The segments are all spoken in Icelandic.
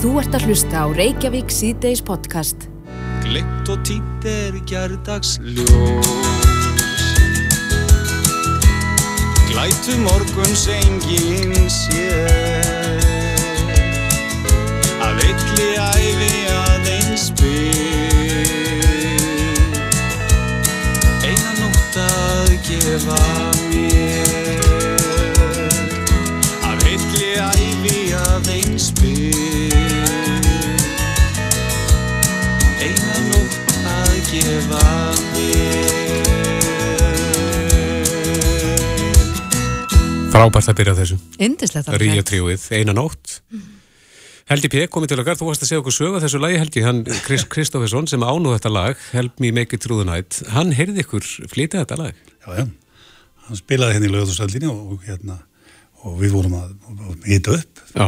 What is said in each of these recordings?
Þú ert að hlusta á Reykjavík síðdeis podcast. Glitt og títt er gerdags ljós. Glætu morguns enginn sér. Að villi æfi aðeins spyr Eina nótt að gefa Frábært að byrja á þessu. Indislegt Ríja tríuið, eina nótt. Helgi P. komið til okkar, þú varst að segja okkur sögu þessu lagi Helgi, hann Chris Kristoffersson sem ánúð þetta lag, Help Me Make It Through the Night, hann heyrði ykkur flytja þetta lag. Já, já, hann spilaði henni í lögðarsöldinni og, og hérna, og við vorum að, hita upp Já,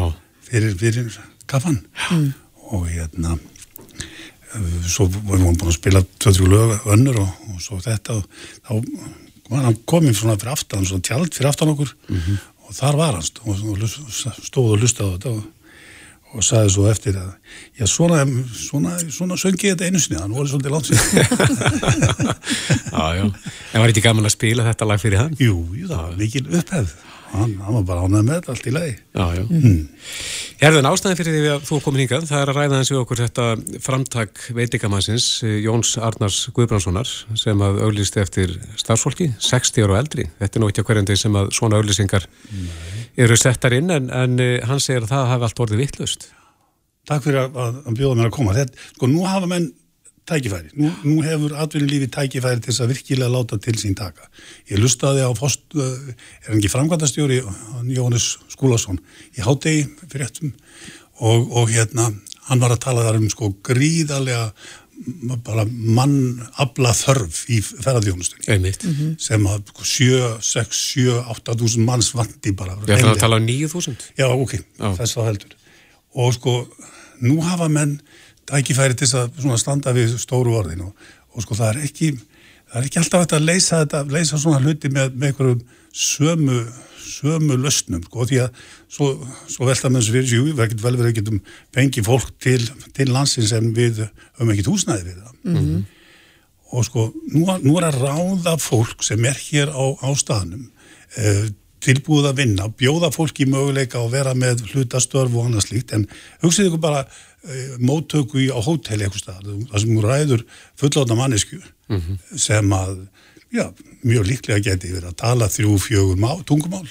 fyrir, fyrir kaffan og hérna svo vorum við búin að spila 23 lög önnur og, og svo þetta og þá var hann komin svona fyrir aftan, svona tjald fyrir aftan okkur og þar var hann og, og stóð og lustaði á þetta og, og sagði svo eftir að já, svona, svona, svona söngi ég þetta einu sinni, hann voru svolítið langt síðan já, já. En var ekki gaman að spila þetta lag fyrir hann? Jú, jú, það var mikil upphefð hann, hann var bara ánægð með þetta allt í lagi Já, já. Herðan ástæðin fyrir því að þú er komin hingað, það er að ræða hans við okkur þetta framtak veitingamansins Jóns Arnars Guðbrandssonar sem að auglýsti eftir starfsfólki, 60 ára og eldri. Þetta er nú ekki á hverjandi sem að svona auglýsingar eru settar inn en, en eh, hann segir að það hafi allt orðið vittlust. Takk fyrir að, að, að bjóða mér að koma. Þetta, sko, nú hafa menn tækifæri. Nú, nú hefur atvinnulífi tækifæri til þess að virkilega láta til sín taka. Ég lustaði á fost, uh, er framkvæmdastjóri, hann Jóhannes Skúlason, í hátegi fyrir ettum og, og hérna, hann var að tala þar um sko gríðarlega bara mann afla þörf í ferðarþjónustunni Einmitt. sem að sko, 7, 6, 7, 8 þúsund manns vandi bara. Við ætlum hreinlega. að tala um 9000. Já, ok, Já. þess þá heldur. Og sko, nú hafa menn tækifæri til þess að standa við stóru orðin og, og sko það er ekki, það er ekki alltaf hægt að leysa þetta, leysa svona hluti með, með einhverjum sömu, sömu löstnum, sko, því að svo, svo velta með þessu fyrir sig, jú, við getum vel verið að getum fengið fólk til, til landsins en við höfum ekkert húsnæði við það. Og sko, nú, nú er að ráða fólk sem er hér á, á staðnum, eh, tilbúið að vinna, bjóða fólki möguleika að vera með hlutastörf og annað slíkt, en hugsið ykkur bara móttöku í, á hóteli eitthvað staðar, það sem hún ræður fullóta mannesku sem að, já, mjög líklega geti verið að tala þrjú, fjögur má, tungumál,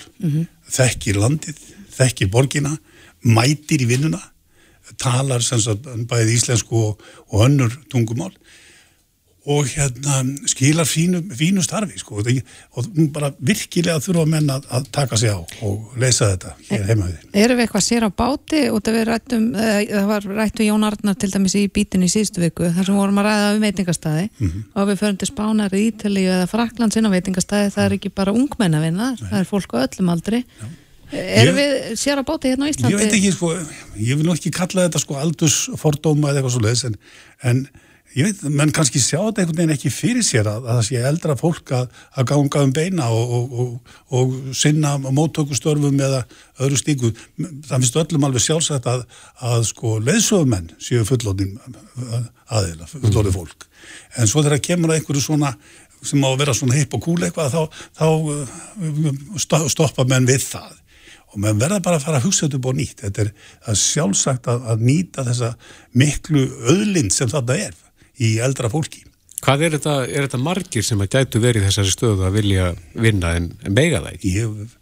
þekkir landið, þekkir borgina, mætir í vinnuna, talar sem sagt bæði íslensku og, og önnur tungumál og hérna skilar fínu, fínu starfi sko. Og það- og bara virkilega þurfa menn að, að taka sig á og leysa þetta hér heima við. Þinn. Erum við eitthvað sér á báti og það, rættum, það var rættu Jón Arnar til dæmis í bítinu í síðustu viku þar sem vorum að ræða um veitingastæði og við förum til Spánar, Ítalíu eða Frakland sinna veitingastæði, það er ekki bara ungmenn að vinna, það er fólk á öllum aldri. Erum Ég- við sér á báti hérna á Íslandi? Ég veit ekki sko, ég vil nú ekki kalla þetta sko aldursfordóma eða eitthvað svo leiðis en, en ég veit, menn kannski sjá þetta einhvern veginn ekki fyrir sér að, að það sé eldra fólk að, að ganga um beina og, og, og, og sinna móttökustörfum eða öðru stíku. Það finnst öllum alveg sjálfsagt að, að sko leiðsögumenn séu fullóðin aðeila, fullóðin fólk. En svo þegar kemur að einhverju svona sem á að vera svona hipp og kúl eitthvað þá, þá sto- stoppa menn við það og menn verða bara að fara að hugsa þetta upp á nýtt þetta er, sjálfsagt að nýta þessa miklu öðlind sem þetta er í eldra fólki. Hvað er þetta, er þetta margir sem að gætu verið þessari stöðu að vilja vinna en, en mega það ekki? ég,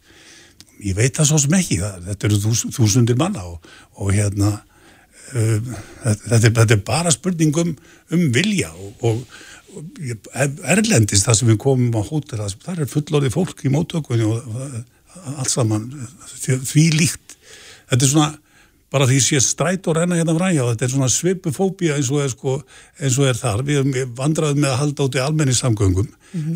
ég veit það svo sem ekki. Það, þetta eru þús, þúsundir manna og, og hérna uh, þetta, er, þetta er bara spurning um, um vilja og, og, erlendist það sem við komum á hótel það, það er fullorðið fólk í móttökunni og allt saman því líkt. Þetta er svona bara því sé stræt og renna hérna fræja og þetta er svona svipufóbía eins og er, sko, eins og er þar. Við erum vandraðum með að halda út í almennissamgöngum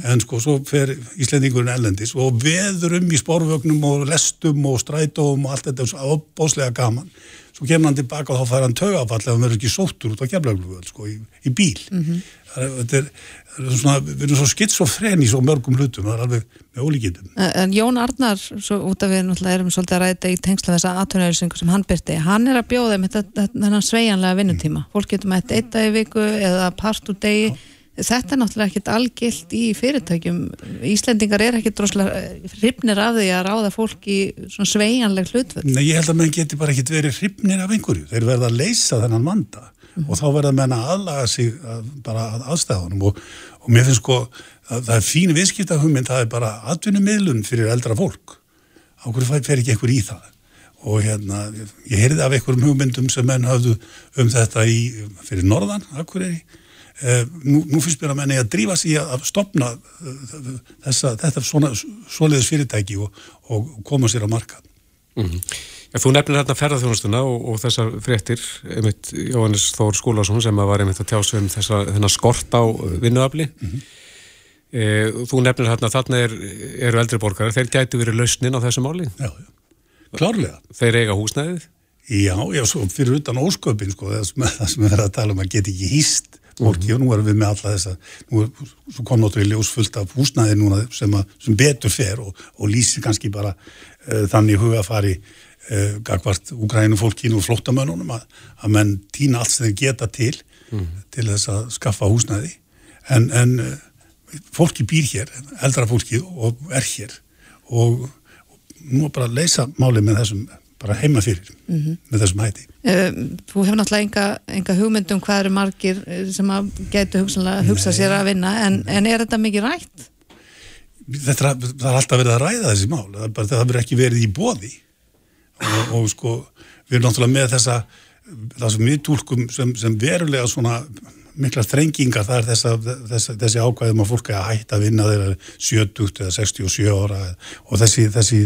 en sko svo fer Íslendingurinn ellendis og veður um í spórvögnum og lestum og strætóum og allt þetta svo opbóslega gaman. Svo svo kemur hann tilbaka og þá fær hann tögafall ef hann verður ekki sóttur út á kemlauglu sko, í, í bíl. Mm -hmm. Þetta er, er svona, við erum svo skitsofren í svo mörgum hlutum, það er alveg með ólíkitum. En Jón Arnar svo út af við náttúrulega erum svolítið að ræta í tengsla þessa aðtunareysingu sem hann byrti hann er að bjóða með þennan sveianlega vinnutíma, fólk getur með eitt dag í viku eða part úr degi Já Þetta er náttúrulega ekkit algilt í fyrirtækjum. Íslendingar er ekkit droslega hrifnir af því að ráða fólk í svona sveianleg hlutvöld. Nei, ég held að mm. og þá verða menn að aðlaga sig að, bara að aðstæðunum og, og mér finnst sko að það er fín viðskiptahugmynd, það er bara atvinnumidlun fyrir eldra fólk. Áhverju fer ekki einhver í það? Og hérna, ég heyrði af einhverjum hugmyndum sem menn hafðu um þetta í, fyrir norðan, Akureyri Eh, nú, nú finnst mér að menni að drífa sig að stopna eh, þessa, þetta svona soliðis fyrirtæki og, og koma sér á marka mm -hmm. Ja, Þú nefnir hérna ferðarþjónustuna og, og þessar fréttir einmitt Jóhannes Þór Skúlásson sem var einmitt að tjása um þennar skort á vinnuafli. Mm -hmm. e, Þú nefnir hérna þarna er, eru eldri borgarar, þeir gætu verið lausnin á þessu máli? Já, já, klárlega. Þeir eiga húsnæðið? Já, já, svo fyrir utan ósköpin sko, það sem við erum að tala um að geta ekki hýst fólki mm -hmm. og nú erum við með alla þessa nú er, kom náttúrulega ljós fullt af húsnæði núna sem, að, sem betur fer og, og lýsir kannski bara uh, þannig hugafari uh, gagvart úgrænum fólkinu og flottamönnunum að, að menn týna allt sem þeir geta til mm til þess að skaffa húsnæði en, en uh, fólki býr hér, eldra fólki og er hér og, og nú bara leysa málið með þessum bara heima fyrir mm -hmm. með þessum hætti. Þú hefur náttúrulega enga, enga hugmyndum hvað eru margir eh, sem að getur hugsa sér að vinna en, en er þetta mikið rætt? Þetta, það er alltaf verið að ræða þessi mál, það, bara, það verið ekki verið í bóði og, og sko við erum náttúrulega með þessa við tólkum sem, sem verulega svona mikla þrengingar það er þessa, þessa, þessi ákvæðum að fólk er að hætta að vinna þeirra 70 eða 67 ára og þessi, þessi,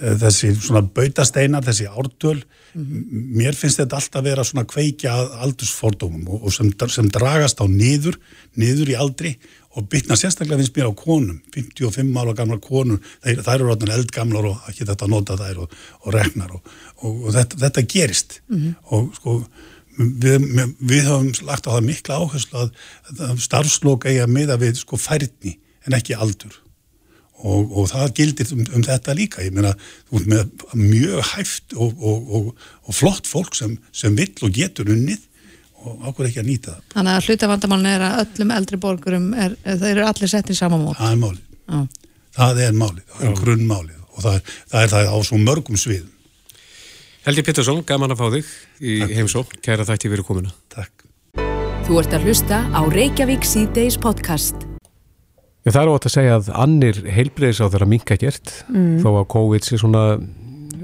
eh, þessi svona bautasteinar, þessi ártöl mm -hmm. mér finnst þetta alltaf vera svona kveikja aldursfordómum og, og sem, sem dragast á niður niður í aldri og bytna sérstaklega finnst mér á konum. 55 ára gamlar konur þær, þær eru ráðan eldgamlar og ekki þetta nota þær og, og regnar og, og þetta, þetta gerist. Mm -hmm. og sko við, við höfum lagt á það mikla áherslu að, að starfslokk eiga meða við sko færni en ekki aldur. Og, og það gildir um, um þetta líka. Ég meina, með mjög hæft og, og, og flott fólk sem, sem vill og getur unnið og ákveður ekki að nýta það Þannig að hlutavandamálun er að öllum eldri borgurum er, þeir eru allir sett í sama mót Það er málið, ah. það er málið það er grunnmálið og það er, það er það á svo mörgum sviðum Helgi Pettersson, gaman að fá þig í heimsók. Kæra þætti fyrir komuna. Takk. Þú ert að hlusta á Reykjavík C-Days podcast. Já, það er ótt að segja að annir heilbreyðis á þeirra minka gert, mm. þó að COVID sé svona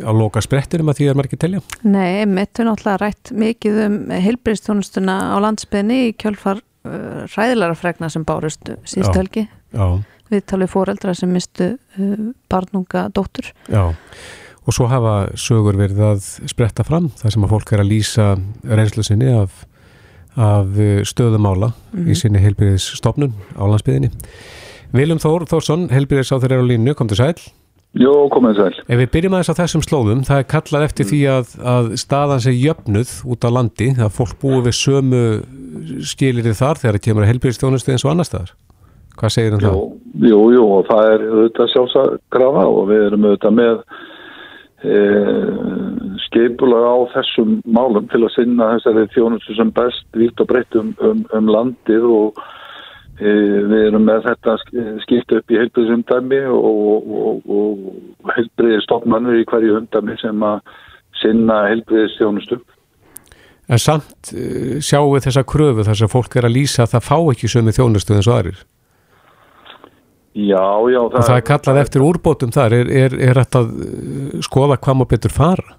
á loka sprettir um að því að maður ekki telja. Nei, mitt er náttúrulega rætt mikið um heilbreyðstónustuna á landsbygðinni í kjölfar uh, ræðilara fregna sem bárust síðust helgi. Við talum fóreldra sem mistu uh, barnunga dóttur. Já og svo hafa sögur verið að spretta fram þar sem að fólk er að lýsa reynslu sinni af, af stöðumála mm -hmm. í mhm. sinni heilbyrðisstofnun á landsbyðinni. Viljum Þór Þórsson, heilbyrðis á þeirra á línu, kom til sæl. Jó, komið sæl. Ef við byrjum aðeins á þessum slóðum, það er kallað eftir mm. því að, að staðan sé jöfnuð út á landi, að fólk búi við sömu skilir þar þegar það kemur að heilbyrðistjónustu eins og annar staðar. Hvað segir það? Jú, jú, og það er auðvitað sjálfsagrafa og við erum auðvitað með Eh, skeipulag á þessum málum til að sinna þessari þjónustu sem best vitt og breytt um, um, um landið og e, við erum með þetta skipt upp í heilbriðsundæmi og, og, og heilbriðistofnanur í hverju undæmi sem að sinna heilbriðistjónustu. En samt eh, sjáum við þessa kröfu þess að fólk er að lýsa að það fá ekki sömu þjónustu eins og aðrir? Já, já. Það og það er kallað eftir úrbótum þar, er, er, er þetta að uh, skoða hvað maður betur fara?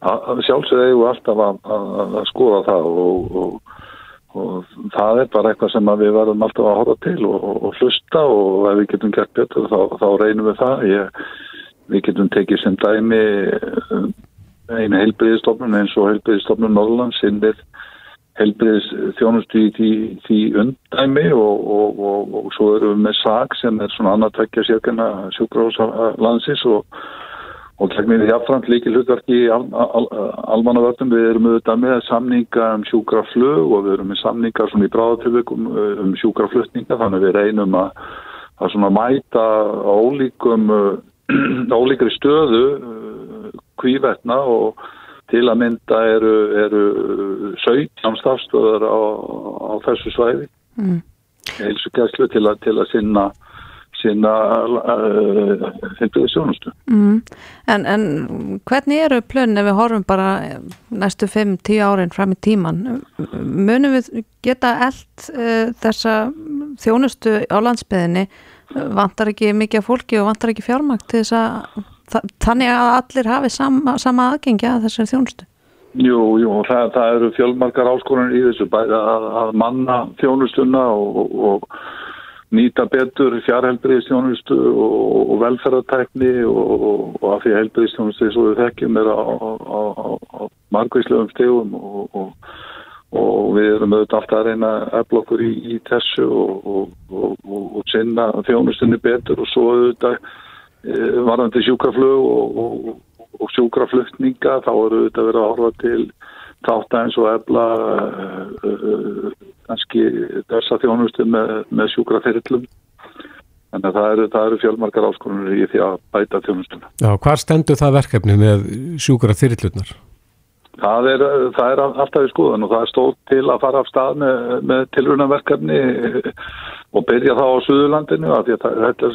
Sjálfsög eigum við alltaf að, að, að skoða það og, og, og það er bara eitthvað sem við verðum alltaf að horfa til og, og hlusta og ef við getum gert betur þá, þá reynum við það. Ég, við getum tekið sem dæmi um, einu heilbriðistofnun eins og heilbriðistofnun Norrlands sinnið helbriðis þjónustu í því, því undæmi og, og, og, og svo erum við með SAG sem er svona annartvekkja sérkjana sjúkráðslandsins og gegnir jáfnframt líki hlutverki í al, al, almannavörnum. Við erum auðvitað með samninga um sjúkraflug og við erum með samninga í bráðatilvikum um sjúkraflutninga þannig við reynum að, að mæta ólíkum, ólíkri stöðu kvívetna og til að mynda eru, eru 17 stafstöðar á, á þessu svæði. Mm. Heilsugæslu til, til að sinna sinna heilbíði uh, sjónustu. Mm. En, en hvernig eru plönn ef við horfum bara næstu 5-10 árin fram í tíman? Munum við geta eld uh, þessa þjónustu á landsbyðinni? Vantar ekki mikið fólki og vantar ekki fjármakt til þess að þannig að allir hafi sama, sama aðgengi að þessari þjónustu? Jú, jú, það, það eru fjölmarkar áskorunir í þessu bæði að, að manna þjónustuna og, og nýta betur fjárhelbriðstjónustu og, og velferðartækni og, og af því helbriðstjónustu og við þekkjum er á, á, á, margvíslegum stegum og við erum auðvitað alltaf að reyna eflokkur í, í þessu og sinna þjónustunni betur og svo auðvitað e, varðandi sjúkraflug og sjúkraflutninga þá eru auðvitað verið að horfa til þátt aðeins og efla uh, kannski þessa þjónustu með, með sjúkra fyrirlum. Þannig að það eru, eru fjölmarkar áskonur í því að bæta þjónustuna. Já, hvað stendur það verkefni með sjúkra fyrirlunar? Það er, það er alltaf í skoðan og það er stótt til að fara af stað með, með tilrunaverkefni og byrja þá á Suðurlandinu að þetta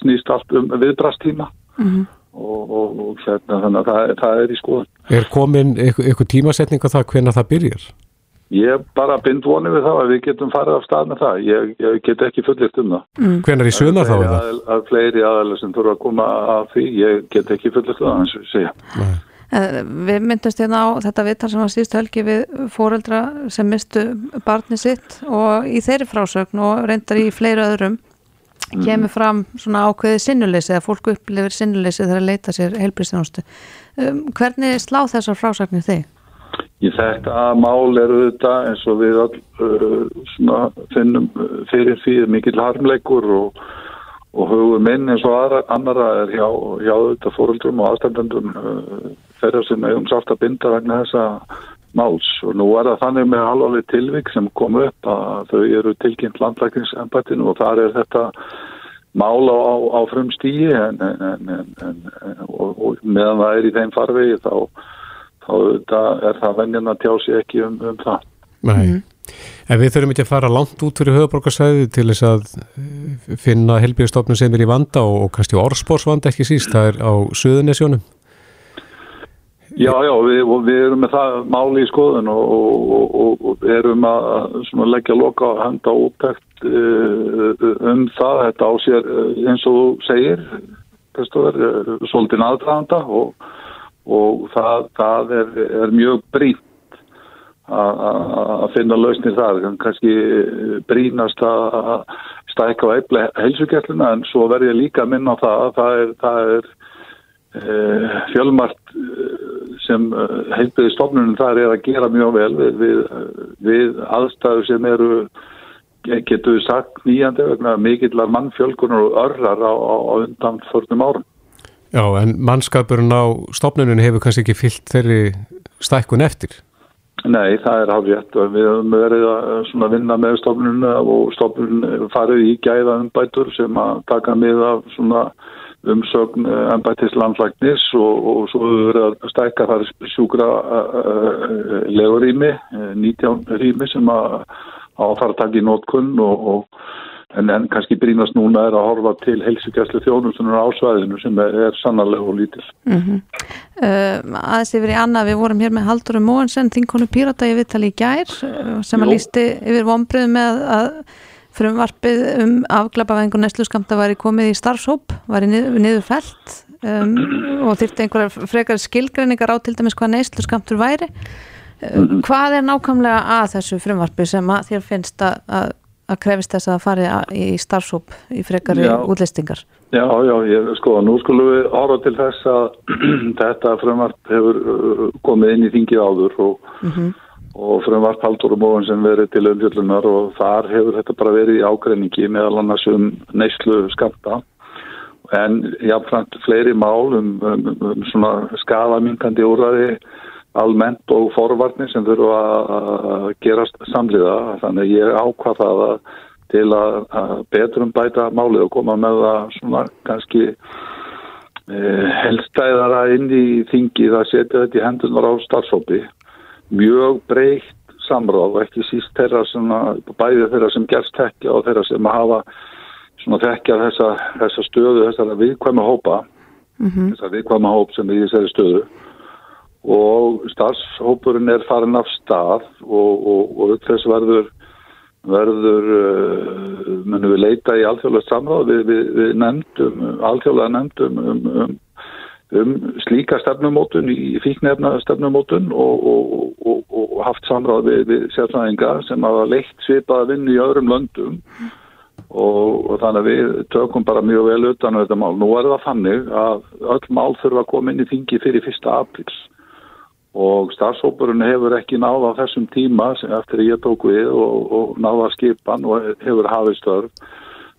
snýst allt um viðbrastíma. Mm -hmm og, og, og hérna, þannig að það, það er í skoðan. Er komin eitthvað tímasetning á það hvernig það byrjar? Ég bara bind vonið við það að við getum farið af stað með það. Ég, ég get ekki fullirt um það. Mm. Hvernig er í sögna þá er það? Að, að fleiri aðalega sem þurfa að koma að því, ég get ekki fullirt um það, eins og segja. Nei. Eh, við myndumst hérna á þetta viðtal sem var síðust hölgi við fóreldra sem mistu barni sitt og í þeirri frásögn og reyndar í fleiri öðrum kemur fram svona ákveði sinnuleysi eða fólku upplifir sinnuleysi þegar að leita sér heilbristjónustu. Um, hvernig slá þessar frásagnir þig? Í þetta mál eru þetta eins og við all, uh, finnum uh, fyrir fyrir mikill harmleikur og, og hugum minn eins og aðra, annara er hjá, hjá þetta fóröldrum og aðstandendum uh, þeirra sem hefum sátt að binda vegna þessa máls. Og nú er það þannig með alvarleg tilvík sem kom upp að þau eru tilkynnt landlækningsembættinu og þar er þetta mál á, á frum stíi en, en, en, og, og meðan það er í þeim farvegi þá, þá er það venjan að tjá sig ekki um, um það. Nei, mm. en við þurfum ekki að fara langt út fyrir höfuborgarsæði til þess að eh, finna helbíðastofnum sem er í vanda og, og kannski orðspórsvanda ekki síst, það er á Suðunisjónum. Já, já, við, við erum með það máli í skoðun og, og, og erum að leggja loka að henda úttækt uh, um það, þetta á sér uh, eins og þú segir, Kristóður, svolítið aðdraðanda og, og það, það er, er mjög brínt að finna lausnir þar, kannski brínast að stækka á eifle heilsugjallina en svo verður ég líka að minna á það að það er, það er uh, fjölmart sem eh, heilbiði stofnunum þar er að gera mjög vel við, við, við aðstæðu sem eru getur við sagt nýjandi vegna mikillar mannfjölkunar og örrar á, á, á undan förnum árum. Já, en mannskapurinn á stofnunum hefur kannski ekki fyllt þeirri stækkun eftir? Nei, það er hálf rétt og við höfum verið að vinna með stofnunum og stofnunum farið í gæða umbætur sem að taka með af umsögn ennbættis eh, landlæknis og, og svo hefur verið að stækka þar sjúkra uh, legurými, 19 rými sem að áfara að taka í nótkunn og, og en, en kannski brínast núna er að horfa til helsugjastlu þjónustunar ásvæðinu sem er, er sannarlega og lítil. Mm -hmm. uh, aðeins yfir í annað, við vorum hér með Haldurum Móensen, þinkonu Pírata í Vittali í gær sem að lísti yfir vonbröðu með að frumvarpið um afglapavengur nesluskamta var í komið í starfshóp, var í niður, niður fælt um, og þyrtti einhverjar frekar skilgreiningar á til dæmis hvað nesluskamtur væri. Um, hvað er nákvæmlega að þessu frumvarpi sem að þér finnst að, að, að krefist þess að fari í starfshóp í frekari já, útlistingar? Já, já, ég, sko, nú skulum við ára til þess að þetta frumvarp hefur uh, komið inn í þingið áður og mm -hmm og frumvart Haldurum ofan sem verið til umfjöldunar og þar hefur þetta bara verið í ágreiningi meðal annars um neyslu skamta en jáfnframt fleiri mál um, um, um svona skafamingandi úrraði almennt og forvarnir sem þurfa að gerast samliða þannig ég ákvað það að til að, að betrum bæta málið og koma með það svona kannski eh, helstæðara inn í þingi það setja þetta í hendunar á starfsópi mjög breytt samráð og ekki síst þeirra svona, bæði þeirra sem gerst tekja og þeirra sem hafa svona tekja þessa, þessa stöðu, þessara viðkvæma hópa mm -hmm. þessara viðkvæma hóp sem er í þessari stöðu og starfshópurinn er farin af stað og, og, og þess verður verður uh, munum við leita í alþjóðlega samráð við, við, við nefndum, alþjóðlega nefndum um, um, um slíka stefnumótun í fíknefna stefnumótun og, og haft samráð við, við sérfræðinga sem hafa leitt svipaða vinn í öðrum löndum og þannig að við tökum bara mjög vel utan á þetta mál. Nú er það þannig að öll mál þurfa að koma inn í þingi fyrir fyrsta aprils og starfsópurinn hefur ekki náða á þessum tíma eftir að ég tók við og, og náða skipan og hefur hafið störf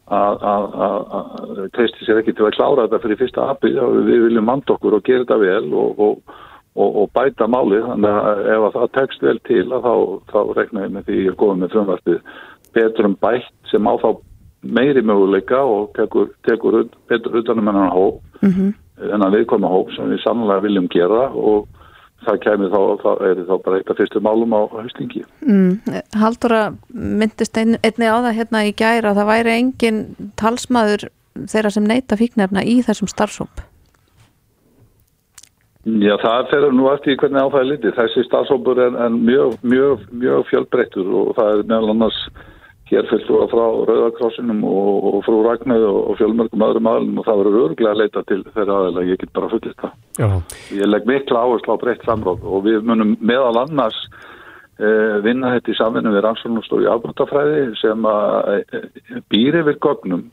að teisti sér ekki til að klára þetta fyrir fyrsta appi og við viljum manda okkur og gera þetta vel og, og, og bæta málið þannig að ef að það tekst vel til þá, þá rekna ég með því ég er góð með frumvartið betur um bætt sem á þá meiri möguleika og tekur, tekur betur utanum enn hóp mm -hmm. en að viðkoma hóp sem við sannlega viljum gera og það kemur þá, það er þá bara eitt af fyrstu málum á haustingi. Mm, Haldura myndist ein, einni á það hérna í gæra að það væri engin talsmaður þeirra sem neyta fíknefna í þessum starfsóp? Já, það fer nú eftir hvernig á það er litið. Þessi starfsópur er mjög, mjög, mjög fjölbreyttur og það er meðal annars hér fylgst þú að frá Rauðakrossinum og, og frú Ragnæð og, fjölmörgum öðrum aðlum og það verður örglega að leita til þeirra aðeila, ég get bara fullist það. Já. Ég legg mikla áherslu á breytt samráð og við munum meðal annars eh, vinna þetta í samvinnu við rannsóknumstofi afbrotafræði sem að eh, býri við gögnum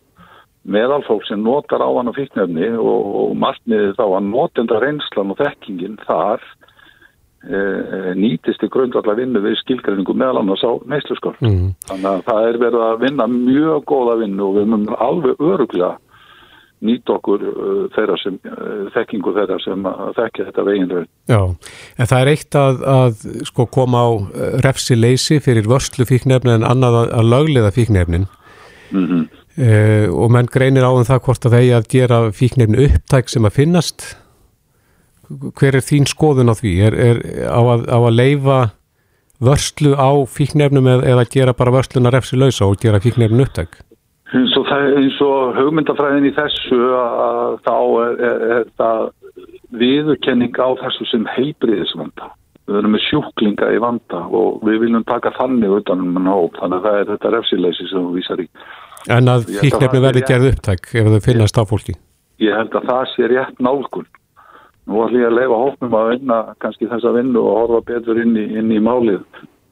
meðal fólk sem notar á hann og fíknefni og, og margniði þá að notenda reynslan og þekkingin þar Eh, nýtist í grundvallar vinnu við skilgreiningu meðal annars á neysluskort. Mm. Þannig að það er verið að vinna mjög góða vinnu og við munum alveg öruglega nýta okkur uh, þeirra sem, uh, þekkingu þeirra sem þekkja þetta veginraun. Já, en það er eitt að, að sko koma á refsi leysi fyrir vörslu fíknefni en annað að, að lögliða fíknefnin mm -hmm. uh, og menn greinir á um það hvort að vegi að gera fíknefni upptæk sem að finnast hver er þín skoðun á því? Er, er á, að, á að leifa vörslu á fíknefnum eða, gera bara vörsluna refsi lausa og gera fíknefnum upptæk? Eins og, og hugmyndafræðin í þessu að þá er, er, er það viðurkenning á þessu sem heilbriðisvanda. Við erum með sjúklinga í vanda og við viljum taka þannig utanum mann hóp, þannig að það er þetta refsileysi sem við vísar í. En að fíknefni verði gerð upptæk ef þau finnast á fólki? Ég held að það sé rétt nálgun Nú ætlum ég að leifa hóknum að vinna kannski þessa vinnu og horfa betur inn í, inn í málið.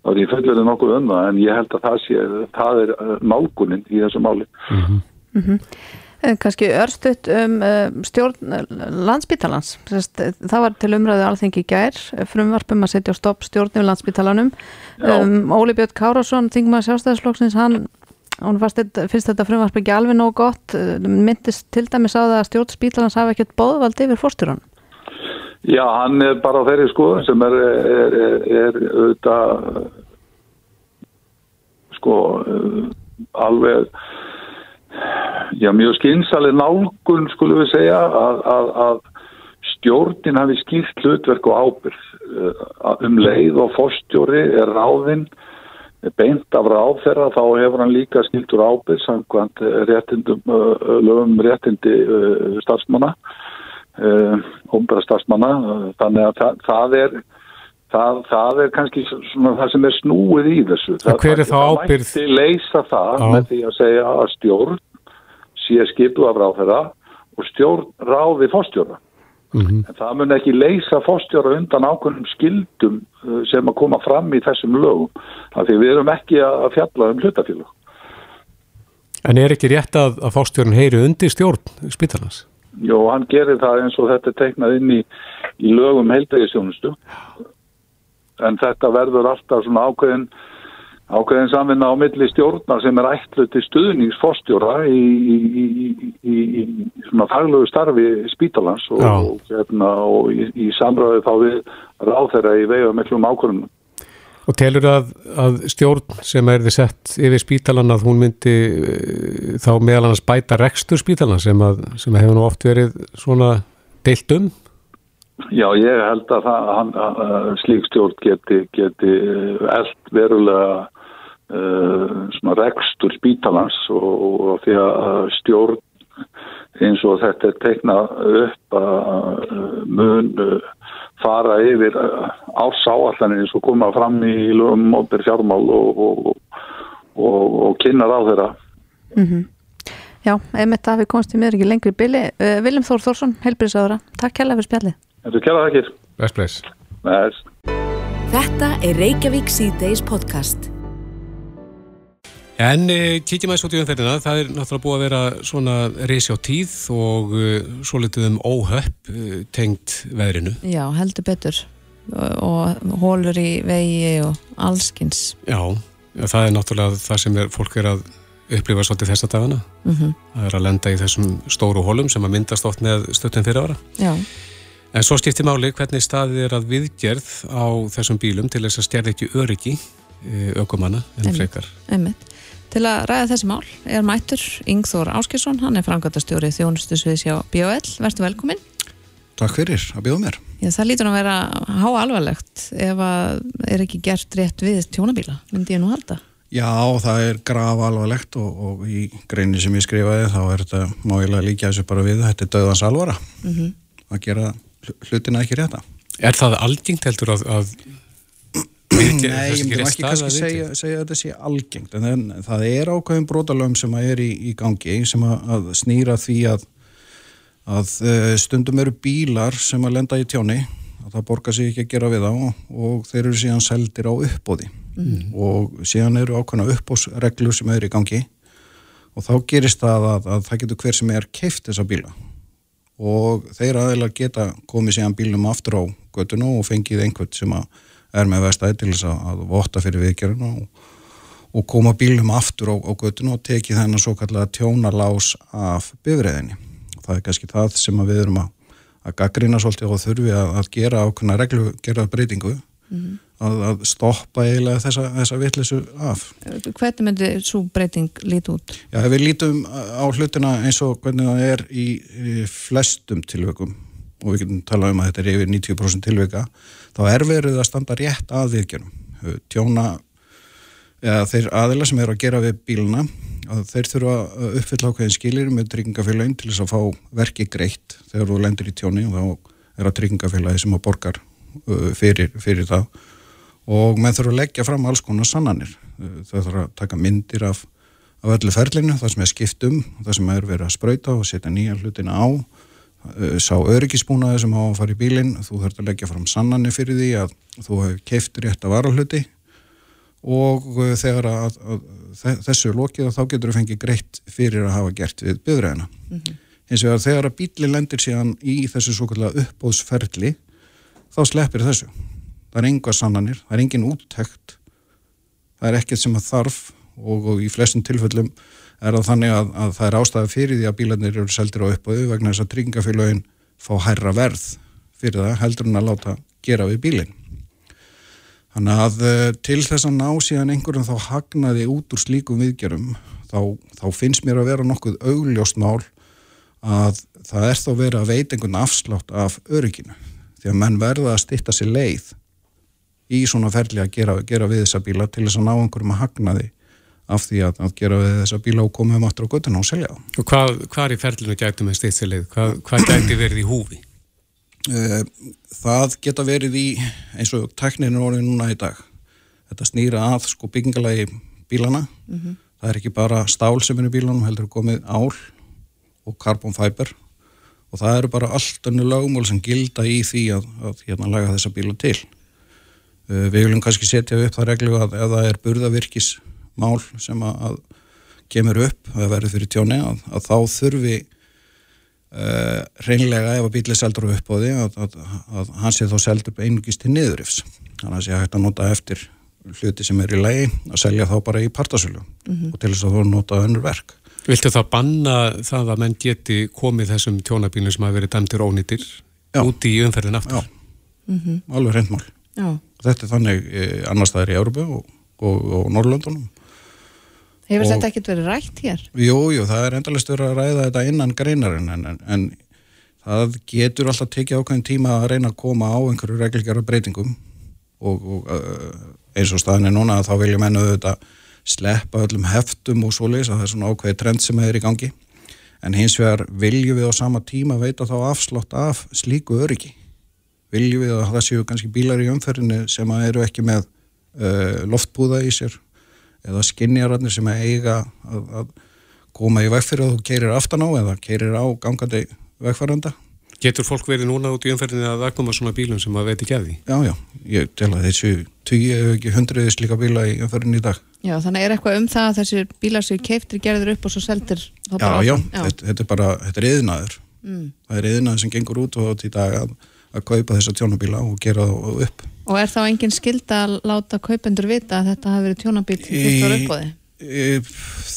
Það er í fullverðin nokkuð um það en ég held að það sé, það er nálguninn í þessu máli. Mm -hmm. Mm -hmm. Kanski örstuðt um uh, stjórn landsbítalans. Það var til umræðu alþengi gær, frumvarpum að setja stopp stjórnum landsbítalanum. Um, Óli Björn Kárásson, þingmaður sjálfstæðisflokksins, hann hún finnst þetta frumvarp ekki alveg nóg gott. Myndist til dæmis á það að stjórn spítalans hafa ekkert bóðvald yfir fórstjóran? Já, hann er bara á þeirri skoðun sem er, er, er, er auðvitað sko alveg já, mjög skynsaleg nálgun skulum við segja að, að, að stjórnin hafi skilt hlutverk og ábyrð eh, um leið og fórstjóri er ráðinn beint af ráð þeirra þá hefur hann líka skiltur ábyrð samkvæmt réttindum lögum réttindi starfsmanna hómbara uh, starfsmanna þannig að það, það er það, það er kannski svona það sem er snúið í þessu það, hver er þá ábyrð? Það mætti leysa það á. með því að segja að stjórn sé skipu af ráð þeirra og stjórn ráði fórstjóra mm -hmm. en það mun ekki leysa fórstjóra undan ákveðnum skildum uh, sem að koma fram í þessum lögum af því við erum ekki að fjalla um hlutafélag En er ekki rétt að, að fórstjórn heyri undir stjórn spítalans? Jó, hann gerir það eins og þetta er teiknað inn í, í lögum heildægisjónustu en þetta verður alltaf svona ákveðin ákveðin samvinna á milli stjórnar sem er ætluð til stuðningsfórstjóra í, í, í, í, í svona faglögu starfi spítalans og, og, hérna, og í, í samræðu þá við ráþeira í veiða miklum ákvörðunum. Og telur að, að stjórn sem er þið sett yfir spítalan að hún myndi eh, þá meðal annars bæta rekstur spítalan sem, sem hefur nú oft verið svona deilt um? Já, ég held að, það, hann, að slík stjórn geti, geti eld verulega uh, rekstur spítalans og, og því að stjórn eins og þetta er teiknað upp að mun fara yfir ársáallanir eins og koma fram í lögum mópir fjármál og, og, og, og kynnar á þeirra. Já, einmitt að við komst í miður ekki lengri bili. Uh, Viljum Þór Þórsson, helbriðsáðura, takk kærlega fyrir spjallið. Þetta er kæra þakkir. Bless, bless. Nei, Þetta er Reykjavík C-Days podcast. En e, kíkjum aðeins út í umferðina, það er náttúrulega búið að vera svona reysi á tíð og e, svo litið um óhöpp e, tengt veðrinu. Já, heldur betur og, og hólur í vegi og allskins. Já, það er náttúrulega það sem er, fólk er að upplifa svolítið þessa dagana. Mm Það er að lenda í þessum stóru hólum sem að myndast oft með stöttum fyrir ára. Já, En svo skiptir máli hvernig staðið er að viðgerð á þessum bílum til þess að stjærði ekki öryggi ökumanna en frekar. einmitt. Til að ræða þessi mál er mættur Yngþór Áskesson, hann er framkvæmtastjóri þjónustusviðs hjá BOL. Vertu velkominn. Takk fyrir að bjóða mér. Já, það lítur að vera há alvarlegt ef að er ekki gert rétt við tjónabíla, myndi ég nú halda. Já, það er graf alvarlegt og, og í greinu sem ég skrifaði þá er þetta máilega líka þessu bara við, þetta er döðans alvara Mm að gera hl- hlutina ekki rétta. Er það algengt heldur að, að Nei, ég myndum ekki kannski segja, segja að þetta sé algengt en en það er ákveðin brotalöfum sem að er í, í gangi sem að, að snýra því að, að eh, stundum eru bílar sem að lenda í tjóni að það borgar sig ekki að gera við þá og þeir eru síðan seldir á uppbóði og síðan eru ákveðna uppbóðsreglur sem eru í gangi og þá gerist það að, að það getur hver sem er keift þessa bíla. Og þeir aðeinslega geta komið síðan bílum aftur á göttinu og fengið einhvern sem að er með vestæði til þess að, að votta fyrir viðgerðinu og, og koma bílum aftur á, á göttinu og tekið þennan svo kallega tjónalás af bifræðinni. Það er kannski það sem við erum að, að gaggrina svolítið og þurfi að, að gera ákveðna reglu, gera breytingu að, að stoppa eiginlega þessa, þessa vitlisu af. Hvernig myndi svo breyting líti út? Já, við lítum á hlutina eins og hvernig það er í, í flestum tilveikum og við getum talað um að þetta er yfir 90% tilveika, þá er verið að standa rétt að viðgerðum. Tjóna, eða þeir aðila sem eru að gera við bíluna, að þeir þurfa að uppfylla ákveðin skilir með tryggingafélagin til þess að fá verki greitt þegar þú lendir í tjóni og þá er að tryggingafélagi sem að borgar fyrir, fyrir það og menn þurfa að leggja fram alls konar sannanir. Þau þurfa að taka myndir af af öllu ferlinu, það sem er skipt um, það sem er verið að sprauta og setja nýja hlutina á, sá öryggisbúnaði sem á að fara í bílinn, þú þurft að leggja fram sannanir fyrir því að þú hefur keift rétt að vara hluti og uh, þegar að, að þe- þessu er lokið þá getur þú fengið greitt fyrir að hafa gert við byrðræðina. Hins vegar þegar að bílinn lendir síðan í þessu svo kallega uppbóðsferli þá sleppir þessu. Það er enga sannanir, það er engin úttekt, það er ekkert sem að þarf og, og í flestum tilfellum er það þannig að, að það er ástæða fyrir því að bílarnir eru seldir á uppbóðu vegna þess að tryggingafélagin fá hærra verð fyrir það heldur en að láta gera við bílinn. Þannig að eh, til þess að ná síðan einhverjum þá hagnaði út úr slíkum viðgerum þá, þá finnst mér að vera nokkuð augljóst mál að það er þá verið að veita einhvern afslátt af örygginu því að menn verða að stitta sér leið í svona ferli að gera, gera við þessa bíla til þess að ná einhverjum að hagnaði af því að, að gera við þessa bíla og koma um aftur á göttuna og selja það. Og hvað, hvað í ferlinu gætum við stýttileið? Hvað, hvað gæti verið í húfi? Eh, Það geta verið í eins og tekninu orðið núna í dag. Þetta snýra að sko byggingalagi bílana. Það er ekki bara stál sem er í bílanum, heldur komið ál og carbon fiber og það eru bara allt önnu lögmál sem gilda í því að, að hérna laga þessa bíla til. Eh, Við viljum kannski setja upp það reglu að ef það er burðavirkismál sem að, að kemur upp, að verður fyrir tjóni, að, að þá þurfi uh, reynlega ef að bíli seldur upp á því að, að, að hann sé þá seldur einugist til niðurifs þannig að sé hægt að nota eftir hluti sem er í lagi að selja þá bara í partasölu og til þess að þú nota önnur verk. Viltu það banna það að menn geti komið þessum tjónabílum sem hafa verið dæmtir ónýttir Já. út í umferðin aftur? Já, alveg reyndmál Já. Þetta er þannig e, annars staðar í Európu og, og, og Norrlöndunum Hefur þetta ekkert verið rætt hér? Jú, jú, það er endalist verið að ræða þetta innan greinarinn en, en, en það getur alltaf tekið ákveðin tíma að reyna að koma á einhverju reglgjara breytingum. Og, og uh, eins og staðin er núna þá vilja menna þetta sleppa öllum heftum og svoleiðis að það er svona ákveði trend sem er í gangi. En hins vegar viljum við á sama tíma veita þá afslátt af slíku öryggi. Viljum við að það séu kannski bílar í umferðinu sem eru ekki með uh, loftbúða í sér eða skinnjararnir sem að eiga að, að koma í vegfyrir og þú keirir aftan á eða keirir á gangandi vegfæranda. Getur fólk verið núna út í umferðinni að aðkoma svona bílum sem að veit ekki að því? Já, já, ég tel að þessu tugi ef ekki hundruðis líka bíla í umferðin í dag. Já, þannig er eitthvað um það að þessir bílar sem keiftir gerður upp og svo seldir þá Já, bara já, áfram? Þetta, þetta er bara, þetta er yðnaður. Mm. Það er yðnaður sem gengur út og í dag að, að kaupa þessa tjónabíla og gera það upp. Og er þá engin skilda að láta kaupendur vita að þetta hafi verið tjónabíl fyrst var uppbóði? e,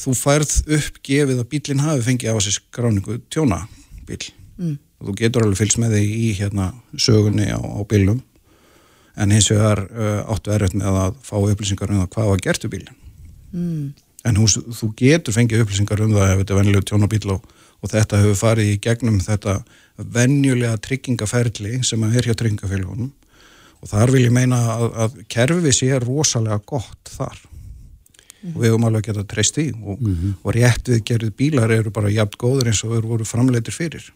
þú færð uppgefið að bílinn hafi fengið á sig skráningu tjónabíl Mm. og þú getur alveg fylgst með þig í hérna sögunni á, á bílum en hins vegar uh, áttu erfitt með að fá upplýsingar um það hvað var gert við bílinn Mm. en þú, þú getur fengið upplýsingar um það ef þetta er venjulegu tjónabíl og, og þetta hefur farið í gegnum þetta venjulega tryggingaferli sem er hjá tryggingafélagunum og þar vil ég meina að, að kerfi sé rosalega gott þar. Og við höfum alveg að geta treyst í og, og rétt við gerðið bílar eru bara jafn góður eins og þeir voru framleitir fyrir.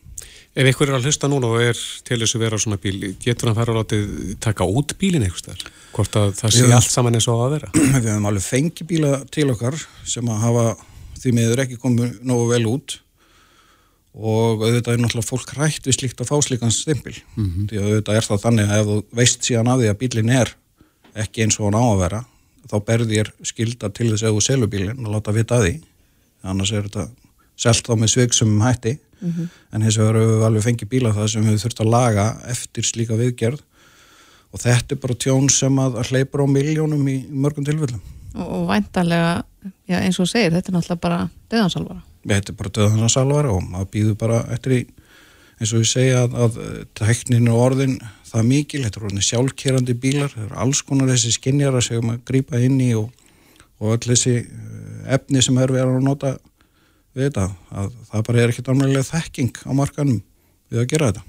Ef ykkur er að hlusta núna og er til þessu vera á svona bíl, getur hann fara að látið taka út bílinn eitthvað? Hvort að það sé allt saman eins og á að vera? við höfum alveg fengið bíla til okkar sem að hafa því miður ekki komið nógu vel út og auðvitað er náttúrulega fólk hrætt við slíkt að fá slíkan stimpil. Því að auðvitað er það þannig að ef þú veist síðan af því að bílinn er ekki eins og hann á að vera þá berði þér skilda til þess að þú selur bílinn og láta vita af því. Annars er þetta selt þá með sveiksum hætti. En hins vegar höfum við alveg fengið bíla það sem við þurft að laga eftir slíka viðgerð. Og þetta er bara tjón sem að, að hleypur á miljónum í mörgum tilfellum. Og, og væntanlega, já, eins og segir, þetta er náttúrulega bara döðansalvara. Þetta er bara döðan salvar og maður býður bara eftir í eins og ég segja að, að tæknin og orðin það mikil, þetta er orðin sjálfkerandi bílar það eru alls konar þessi skinjara sem maður grípa inn í og, og öll þessi eh, efni sem er verið að nota við þetta, að það bara er ekkert alveg þekking á markanum við að gera þetta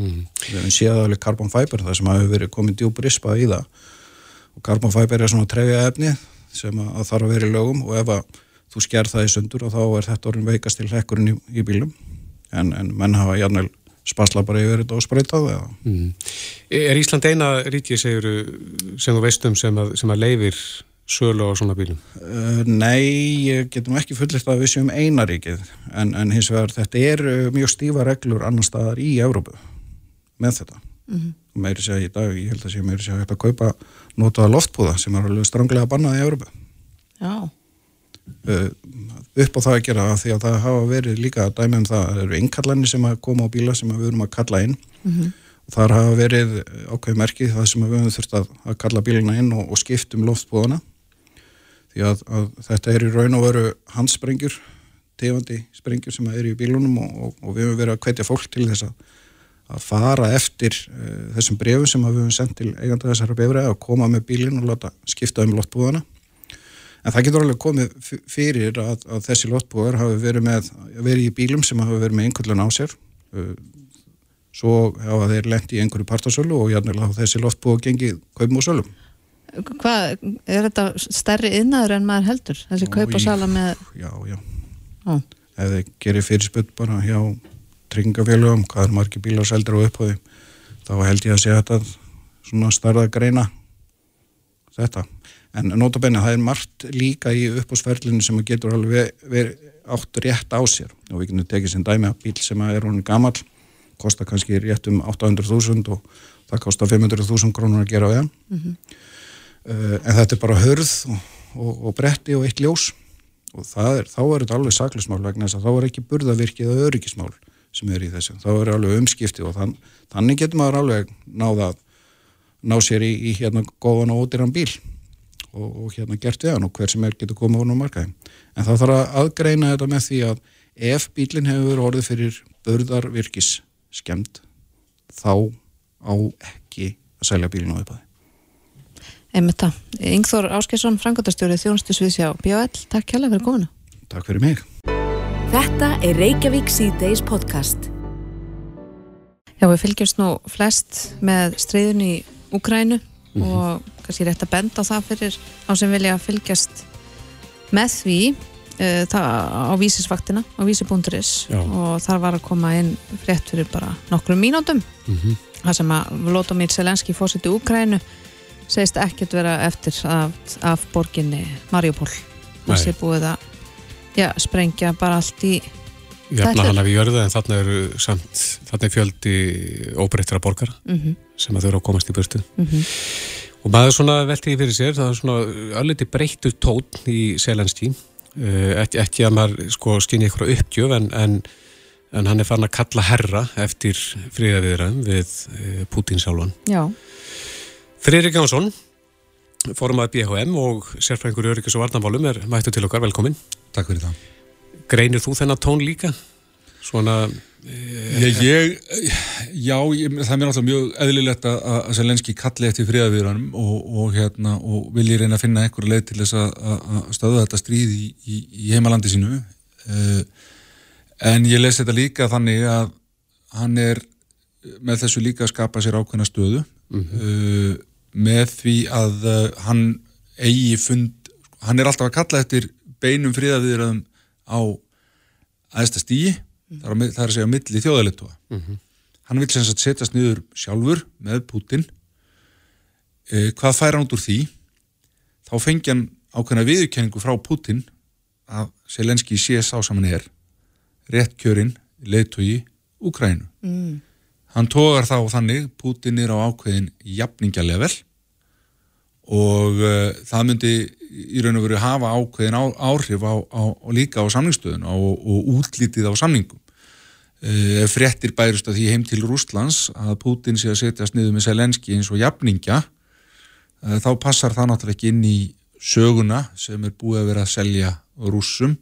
Mm. við höfum séð alveg carbon fiber það sem hafi verið komið djúpur rispa í það og carbon fiber er svona trefja efni sem að, að þarf að vera í lögum og ef að þú sker það í sundur og þá er þetta orðin veikast til hekkurinn í, í bílum en, en menn hafa jafnvel spasla bara yfir þetta og spreytað eða Mm. Er Ísland eina ríki, segir sem þú veist um sem að, sem að leifir sölu á svona bílum? Uh, nei, ég getum ekki fullirt að við séum einaríkið en, en hins vegar þetta er uh, mjög stífa reglur annar staðar í Evrópu með þetta Mhm. og meiri segja í dag, ég held að sé meiri segja að kaupa notaða loftbúða sem er alveg stranglega bannað í Evrópu Já, upp á það að gera því að það hafa verið líka dæmi um það að það eru innkallanir sem að koma á bíla sem við erum að kalla inn. Mhm. og þar hafa verið ákveð merkið það sem við höfum þurft að, að kalla bílina inn og, og skiptum loftbúðana því að, að þetta er í raun og veru handsprengjur tegandi sprengjur sem eru í bílunum og, og, og við höfum verið að hvetja fólk til þess að að fara eftir uh, þessum brefum sem við höfum sendt til eiganda þessara bifræði að koma með bílinn og láta skipta um loftbúðana En það getur alveg komið fyrir að, að þessi loftbúðar hafi verið, með, verið í bílum sem hafi verið með einhvern á sér. Uh, Svo hafa þeir lent í einhverju partasölu og jæfnilega þessi loftbúðar gengið kaupum og sölum. hvað, er þetta stærri innaður en maður heldur? Þessi Ó, kaupa í- sala með, Já, já. ó, Ef þeir gerir fyrirspunt bara hjá tryggingafélögum, hvað er margir bílar seldur á upphóði, þá held ég að segja þetta svona starða greina þetta. En notabenni, það er margt líka í uppbúsferlinu sem getur alveg verið átt rétt á sér. Og við getum tekið sem dæmi að bíl sem er hún gammal kostar kannski rétt um 800.000 og það kostar 500.000 krónur að gera við hann. Uh, en þetta er bara hörð og, og, og bretti og eitt ljós. Og það er, þá er þetta alveg saklismál vegna þess að þá er ekki burðavirkið eða öryggismál sem er í þessu, þá er alveg umskipti og þann, þannig getur maður alveg náða ná sér í, í hérna góðan og ódýran bíl og, og hérna gert við hann og hver sem er getur komið honum á markaði. En þá þarf að aðgreina þetta með því að ef bílinn hefur orðið fyrir börðarvirkis skemmt þá á ekki að selja bílinn á uppaði. Einmitt það. Yngþór Áskesson, frangatastjórið þjónustu Sviðsjá BL, takk hjálpa fyrir komuna. Takk fyrir mig. Þetta er Reykjavík C-Days podcast. Já, við fylgjumst nú flest með stríðun í Úkrænu Mhm. og kannski rétt að benda á það fyrir þá sem vilja fylgjast með því uh, það á vísisvaktina, á vísi.is og þar var að koma inn frétt fyrir bara nokkrum mínútum Mhm. það sem að Vlodomir Selenski fórseti Úkrænu segist ekkert vera eftir af, af borginni Nei. það sé búið að já, sprengja bara allt í Jafna Þetta er- hana við jörðu en þarna eru samt, þarna er fjöldi óbreyttra borgara mm sem að þau eru að komast í burtu. -hmm. Og maður svona velti fyrir sér, það er svona alveg breyttu tótt í Selenski, uh, ekki, ekki að maður sko skynni ykkur uppgjöf en, en, en hann er farin að kalla herra eftir fríðaviðræðum við uh, Putin sjálfan. Já, Friðrik Jánsson, formaði BHM og sérfræðingur í öryggis og varnamálum er mættu til okkar, velkomin. Takk fyrir það. Greinir þú þennan tón líka? Svona, Ég, ég, já, ég, það er mér náttúrulega mjög eðlilegt að, að Selenski kalli eftir friðaviðranum og, og, hérna, og vilji reyna að finna einhverju leið til þess að, að að stöða þetta stríð í, í, í heimalandi sínu. Uh, en ég les þetta líka þannig að hann er með þessu líka að skapa sér ákveðna stöðu uh, með því að uh, hann eigi fund, hann er alltaf að kalla eftir beinum friðaviðraðum á aðesta stíi það er, að, mi- það er að segja milli þjóðaletúa hann vil sem sagt setjast niður sjálfur með Putin e, hvað fær hann út úr því? Þá fengi hann ákveðna viðurkenningu frá Putin að Selenski sé sá sem hann er. Rétt kjörinn leiðtogi Úkrænu mm. hann tógar þá þannig Putin er á ákveðin jafningalevel og uh, það myndi í raun og veru hafa ákveðin á, áhrif á, á, líka á samningsstöðun og, og útlítið á samningum. Uh, fréttir bærust að því heim til Rústlands að Putin sé að setjast niður með Selenski eins og jafningja uh, þá passar það náttúrulega ekki inn í söguna sem er búið að vera að selja rússum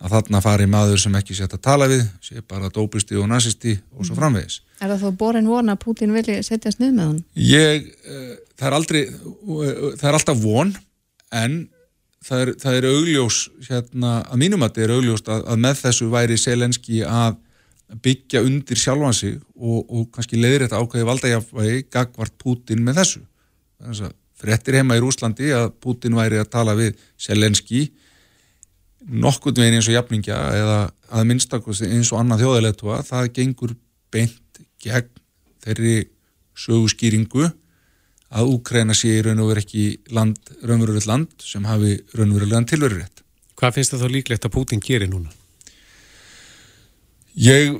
að þarna fari maður sem ekki setja að tala við sé bara dópisti og nazisti og svo framvegis Er það þó borin vona að Putin vilji setjast niður með hann? Ég, uh, það er aldrei, uh, það er alltaf von, en það er, það er augljós, hérna, að mínum að þetta er augljóst að, að með þessu væri Selenski að byggja undir sjálfan sig og, og kannski leiðir þetta ákveði valdajafvægi gagvart Putin með þessu. Þannig að fréttir heima í Rúslandi að Putin væri að tala við Selenski nokkund veginn eins og jafningja eða að minnstakosti eins og annað þjóðaletúa, það gengur beint gegn þeirri söguskýringu að Úkræna sé í raun og veru ekki land, raunverulegt land sem hafi raunverulegan tilverurétt. hvað finnst það þá líklegt að Putin gerir núna? Ég,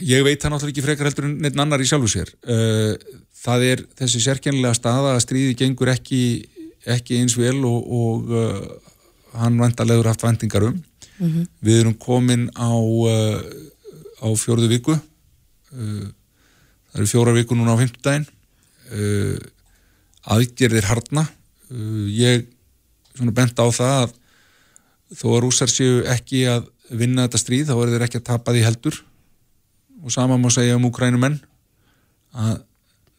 ég veit það náttúrulega ekki frekar heldur en neitt annar í sjálfu sér. Uh, Það er þessi sérkennilega staða að stríði gengur ekki, ekki eins vel og, og uh, hann vantalegur haft vendingar um. Við erum komin á, uh, á fjórðu viku. Uh, það eru fjóra viku núna á fimmtudaginn. Uh, aðgerðir harna. Uh, ég svona bent á það að þó að rússar séu ekki að vinna þetta stríð, þá eru þeir ekki að tapa því heldur og sama má segja um úkrænumenn að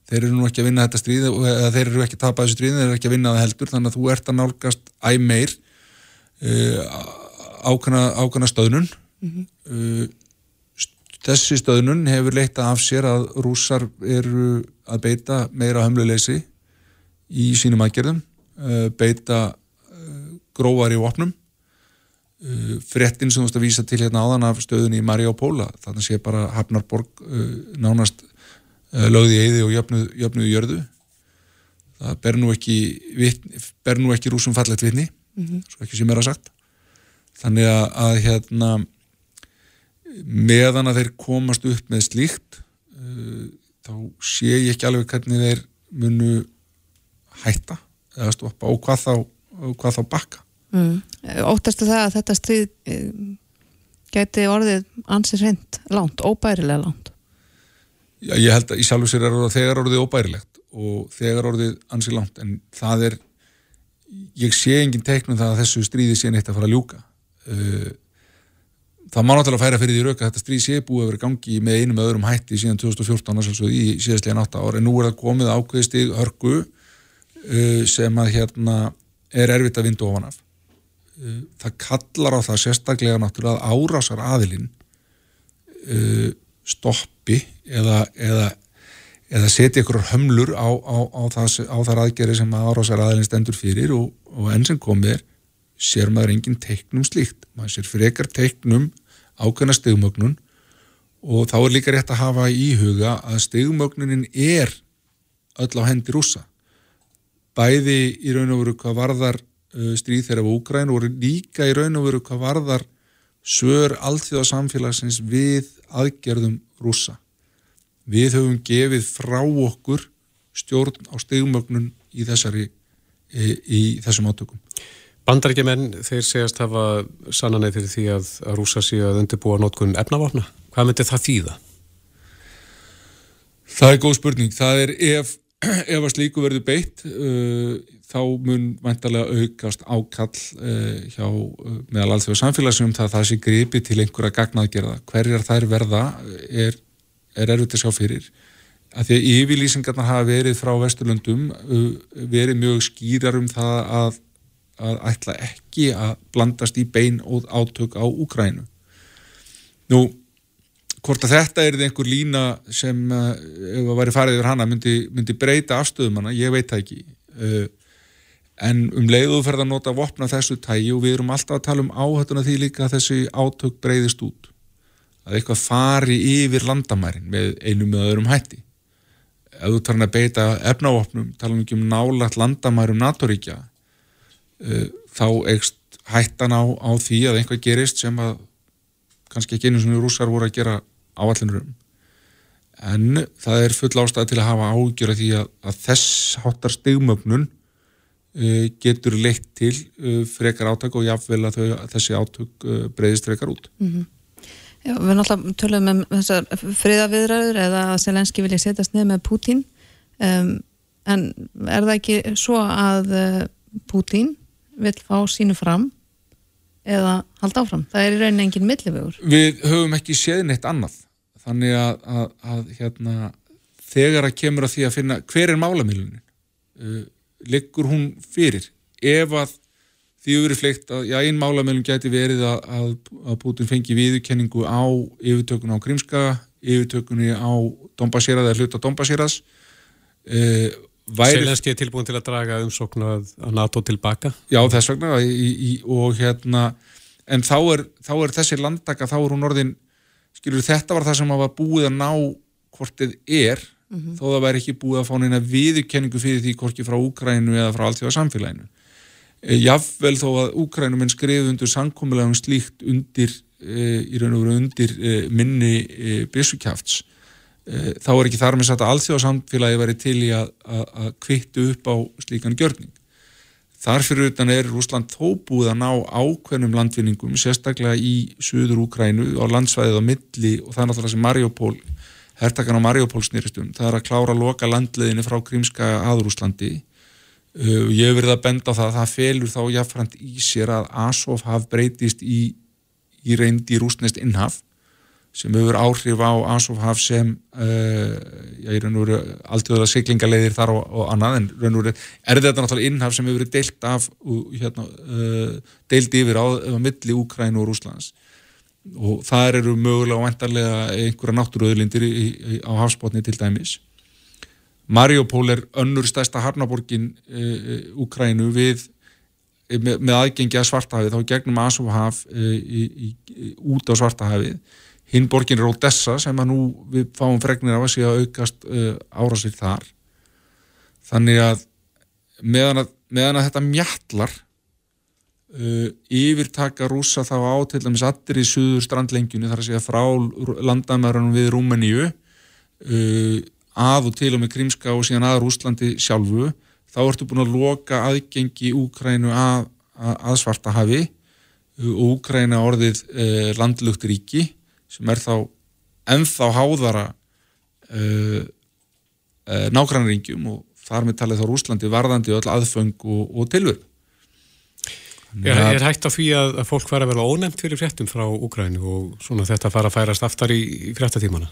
þeir eru nú ekki að vinna þetta stríð eða þeir eru ekki að tapa þessu stríð, þeir eru ekki að vinna það heldur þannig að þú ert að nálgast æ meir ákvæmna, ákvæmna stöðnun. Uh, st- þessi stöðnun hefur leitt af sér að rússar eru að beita meira hömluleysi í sínum aðgerðum. Uh, beita uh, grófari vopnum. Fréttin sem þú veist að vísa til hérna áðan af stöðunni í Mariupóla þannig sé bara Hafnarborg nánast lögði í eyði og jöfnuð, jöfnuð jörðu. Það ber nú ekki ber nú ekki rúsum fallegt vitni svo ekki sem er að sagt. Þannig að, að hérna meðan að þeir komast upp með slíkt uh, þá sé ég ekki alveg hvernig þeir munu hætta eða stoppa og hvað þá, og hvað þá bakka. Mm. Óttastu það að þetta stríð eh, gæti orðið ansið hreint langt, óbærilega langt? Já, ég held að í sjálfu sér er það þegar orðið óbærilegt og þegar orðið ansi langt en það er ég sé engin teiknum það að þessu stríði sé neitt að fara að ljúka. Uh, það má náttúrulega færa fyrir því rauk að þetta stríð sé búið að vera gangi með einum öðrum hætti síðan 2014 í síðastlega nátt ára en nú er það komið ákveðist í hörgu uh, sem að hérna er erfitt að vinda ofan af. Uh, það kallar á það sérstaklega náttúrulega að árásar aðilinn stoppi eða, eða, eða setja ykkur hömlur á, á, á, það, á þar aðgeri sem að árásar aðilinn stendur fyrir og, og enn sem komið er sér maður engin teiknum slíkt. Maður sér frekar teiknum ákveðna stegumögnun og þá er líka rétt að hafa í huga að stegumögnunin er öll á hendi rúsa bæði í raun og veru hvað varðar uh, stríð þeirra á Úgræn og líka í raun og veru hvað varðar svör allþjóða samfélagsins við aðgerðum rúsa við höfum gefið frá okkur stjórn á stegumögnun í þessari í, í þessum átökum Bandarækjumenn, þeir segjast hafa sannanæð fyrir því að, að rúsa sig að undirbúa notkun efnavapna. Hvað myndir það þýða? Það er góð spurning. Það er ef, ef að slíku verður beitt uh, þá mun vantarlega aukast ákall uh, hjá uh, meðal allþjóða samfélagsum það að það sé gripi til einhverja gagnaðgerða. Hverjar þær verða er, er erfitt að sjá fyrir. Að því að yfirlýsingarnar hafa verið frá Vesturlundum verið mjög skýrar um það að að ætla ekki að blandast í bein og átök á Úkrænu. Nú, hvort að þetta er einhver lína sem ef að væri farið yfir hana myndi, myndi breyta afstöðum hana, ég veit það ekki. En um leiðu ferð að nota vopna þessu tægi og við erum alltaf að tala um áhættuna því líka að þessi átök breyðist út. Að eitthvað fari yfir landamærin með einum með öðrum hætti. Ef þú talar að beita efnávopnum, tala um ekki um nálat landamærum NATO-ríkja uh, þá eigst hættan á, á því að einhvað gerist sem að kannski ekki einu svona rúsar voru að gera áallinur um en það er full ástæði til að hafa ágjör að því að, að þess háttar stegumöfnun uh, getur leitt til uh, frekar átök og jáfnvel að, þau, að þessi átök breyðist frekar út mm -hmm. Já, við náttúrulega tölum um þessar friðaviðræður eða að Selenski vilja setjast niður með Pútín um, en er það ekki svo að uh, Pútín vil fá sínu fram eða halda áfram. Það er í rauninni engin millivögur. Við höfum ekki séð neitt annað. Þannig að, að, að hérna, þegar að kemur að því að finna hver er málamílunin, uh, liggur hún fyrir. Ef að því verið fleikt að já, einn málamílun geti verið að, að Putin fengi viðurkenningu á yfirtökun á Krímska, yfirtökunni á Dombasýrað eða hluta Dombasýraðs uh, Væri... Selenski er tilbúin til að draga umsóknu að NATO tilbaka? Já, þess vegna í, í, og hérna en þá er, þá er þessi landtaka þá er hún orðin, skilur þetta var það sem var búið að ná hvort þið er, mm -hmm. þó það væri ekki búið að fá neina viðurkenningu fyrir því hvorki frá Úkrænu eða frá allþjóða samfélaginu e, Jáfnvel þó að Úkrænum en skrið undir sankomulegum slíkt undir e, í raun og veru undir e, minni e, bísukjafts Eh, þá er ekki þar með satt að alþjóðsamfélagi verið til í að, að, að kvittu upp á slíkan gjörning. Þarfyrir utan er Rúsland þó búið að ná ákveðnum landvinningum, sérstaklega í Suður Úkrænu á landsvæðið á milli og það er náttúrulega sem Mariupól, hertakan á Mariupól snýristum, það er að klára að loka landleðinu frá Krímska að Rúslandi. Uh, ég hef verið að benda á það að það felur þá jáfnframt í sér að Asov haf breytist í, í reyndi rúsnest innhaf sem hefur áhrif á Asofhaf sem uh, já, í raun og veru alltjóðlega siglingaleiðir þar og, og annað en raun og veru er þetta náttúrulega innhaf sem hefur verið deilt af hérna, uh, deilt yfir á, á milli Úkræn og Rúslands og það eru mögulega og vendarlega einhverja náttúruöðlindir á hafsbótni til dæmis Mariupol er önnur stærsta harnaborgin uh, Úkrænu við með, með aðgengi að Svartahafið þá gegnum Asofhaf út á Svartahafið. Hinn borgin er Odessa sem að nú við fáum fregnir af að sé að aukast árásir þar. Þannig að meðan að, meðan að þetta mjallar uh, yfirtaka rúsa þá á til dæmis allir í suður strandlengjunni þar að segja frá landamærunum við Rúmeníu uh, að og til og með Krímska og síðan að Rúslandi sjálfu þá ertu búin að loka aðgengi Úkrænu að, að, að svarta hafi uh, og Úkræna orðið uh, landlugt ríki sem er þá ennþá háðara uh, uh, nákvæmringjum og þar með talið þá Rúslandi varðandi öll aðfeng og, og tilvörð Er, er hægt á því að, að fólk fara að vera ónefnt fyrir fréttum frá Úgrænu og svona þetta fara að færast aftar í, í fréttatímana?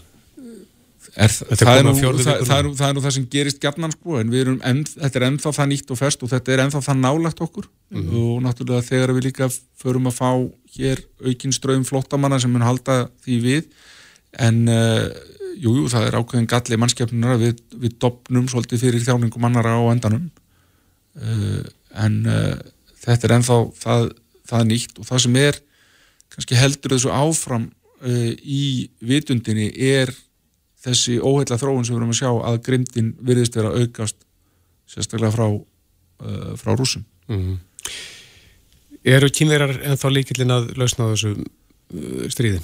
Er, það, er nú, það, það, er, það er nú það sem gerist gjarnan sko, en við erum enn, þetta er ennþá það nýtt og fest og þetta er ennþá það nálagt okkur. Og náttúrulega þegar við líka förum að fá hér aukinn ströðum flottamanna sem mun halda því við en uh, jú, jú, það er ákveðin galli mannskepnunar að við, við dopnum svolítið fyrir þjáningum annara á endanum. Uh, en uh, þetta er ennþá það, það nýtt og það sem er kannski heldur þessu áfram í vitundinni er þessi óheilla þróun sem við erum að sjá að grimdin virðist vera að aukast sérstaklega frá, uh, frá rúsum. Mm. Eru kynverjar ennþá líkillin að lausna þessu uh, stríði?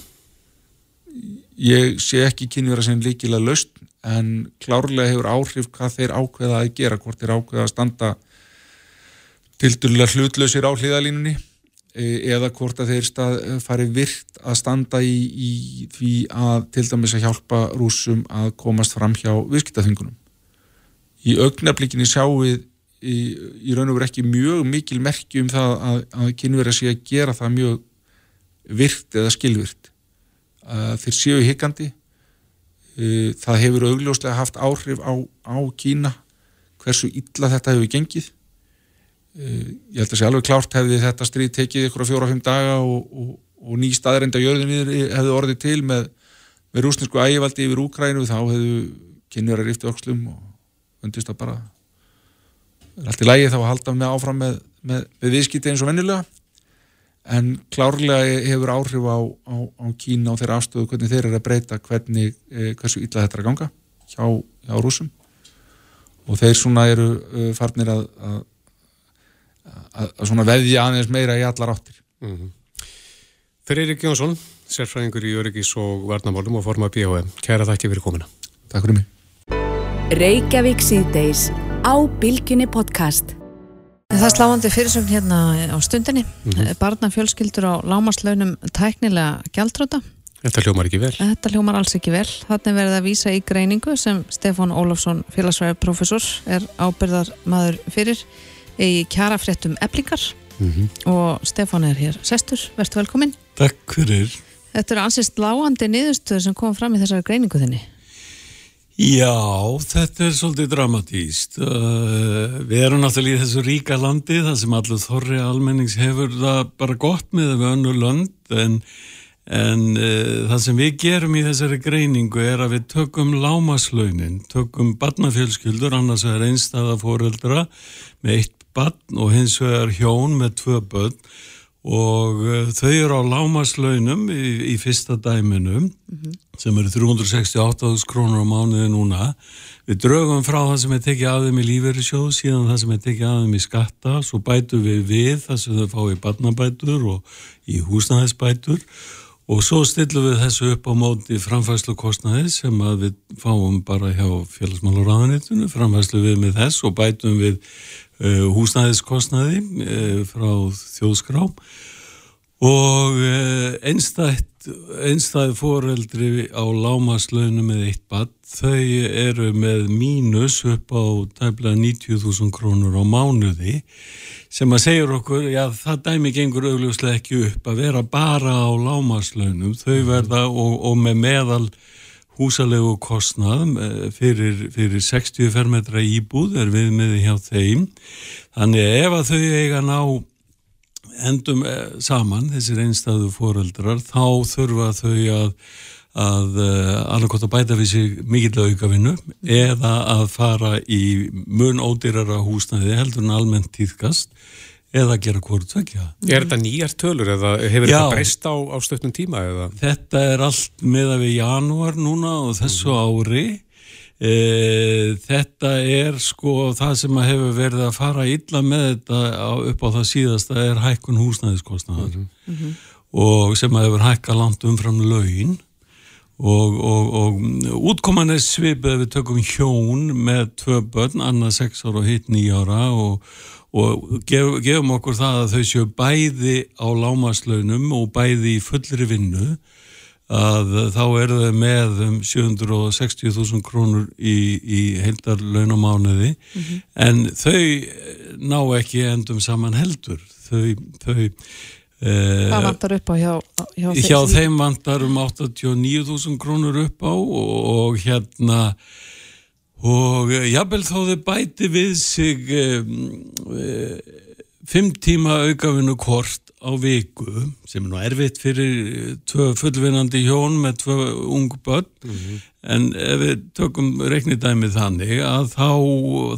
Ég sé ekki kynvera sem líkilega laust en klárlega hefur áhrif hvað þeir ákveða að gera, hvort þeir ákveða að standa tildurlega hlutlausir á hliðalínunni eða hvort að þeir stað, fari virt að standa í, í því að til dæmis að hjálpa rúsum að komast fram hjá viðskiptaþingunum. Í augnablikinni sjáum við í, í raun og veru ekki mjög mikil merki um það að, að kynverja sé að gera það mjög virt eða skilvirt. Uh, þeir séu higgandi það hefur augljóslega haft áhrif á, á Kína hversu illa þetta hefur gengið ég held að sé alveg klárt hefði þetta stríð tekið ykkur á fjóra-fimm daga og, og, og ný staðrenda jörðinni hefði orðið til með, með rúsnesku ægivaldi yfir Úkrænu þá hefðu kynjar að rifta öxlum og undist að bara allt í lægi þá að halda með áfram með, með, með viðskipti eins og vennilega en klárlega hefur áhrif á, á, á Kína og þeirra afstöðu hvernig þeir eru að breyta hvernig, eh, hversu illa þetta er að ganga hjá, hjá rúsum og þeir svona eru uh, farnir að, að, að, svona veðja aðeins meira í allar áttir Mm -hmm. Friðrik Jónsson, sérfræðingur í Öryggis og Varnamálum og forma BHM. Kæra þakki fyrir komina. Takk fyrir mig. Reykjavík síðdeis á Bilginni podcast. Það er sláandi fyrirsögn hérna á stundinni. Barnafjölskyldur á lámaslaunum tæknilega gjaldróta. Þetta hljómar ekki vel. Þetta hljómar alls ekki vel. Þannig verið að vísa í greiningu sem Stefán Ólafsson, félagsvæði professor, er ábyrðar maður fyrir í kjarafréttum eblingar og Stefán er hér sestur. Vertu velkominn. Takk fyrir. Þetta eru ansist lágandi niðurstöður sem kom fram í þessari greiningu þinni. Já, þetta er svolítið dramatíst. Uh, við erum náttúrulega í þessu ríka landi, það sem allur þorri almennings hefur það bara gott með við önnu lönd, en, en uh, það sem við gerum í þessari greiningu er að við tökum lámaslaunin, tökum barnafjölskyldur, annars er einstæða fóreldra með eitt barn og hins vegar hjón með tvö börn. Og uh, þau eru á lámaslaunum í, í fyrsta dæminu sem eru 368.000 krónur á mánuði núna. Við draugum frá það sem er tekið af þeim í lífeyrissjóð, síðan það sem er tekið af þeim í skatta, svo bætum við við það sem þau fá í barnabætur og í húsnæðisbætur. Og svo stillum við þessu upp á móti framfæslu kostnaði sem við fáum bara hjá félagsmálaráðanitinu, framfæslu við með þess og bætum við húsnæðiskostnaði uh, frá þjóðskrá. Og uh, einstætt einstæði foreldri á lámaslaunum með eitt bad, þau eru með mínus upp á tæmlega 90.000 krónur á mánuði sem að segjur okkur, já það dæmi gengur augljóslega ekki upp að vera bara á lámaslaunum, þau verða og, og með meðal húsalegu kostnað eh, fyrir, fyrir 60 fermetra íbúð er viðmiði hjá þeim. Þannig ef að þau eiga ná endum eh, saman, þessir einstæðu foreldrar, þá þurfa þau að, að uh, annarkot að bæta við sig mikill aukavinnu eða að fara í mun ódýrara húsnæði heldur en almennt týðkast eða gera hvort tvekja. Er þetta nýjar tölur eða hefur Já. þetta breyst á, á stöknum tíma? Eða? Þetta er allt með að við janúar núna og þessu ári. E, þetta er sko það sem að hefur verið að fara illa með þetta á, upp á það síðasta er hækkun húsnæðiskostnaðar og sem að hefur hækka langt umfram laun og, og, og útkoman er svipið við tökum hjón með tvö börn, annað sex ára og hitt nýjára og, og gef, gefum okkur það að þau séu bæði á lámaslaunum og bæði í fullri vinnu að þá eru þau með um 760.000 krónur í, í heildar launamánuði en þau ná ekki endum saman heldur. Þau, þau Hvað vantar upp á hjá, hjá, hjá þeim vantar um 89.000 krónur upp á og, og hérna og jafnvel þó þau bæti við sig um, um, fimm tíma aukafinu kort á viku sem er nú erfitt fyrir tvö fullvinnandi hjón með tvö ung börn mm -hmm. en ef við tökum reiknidæmið þannig að þá,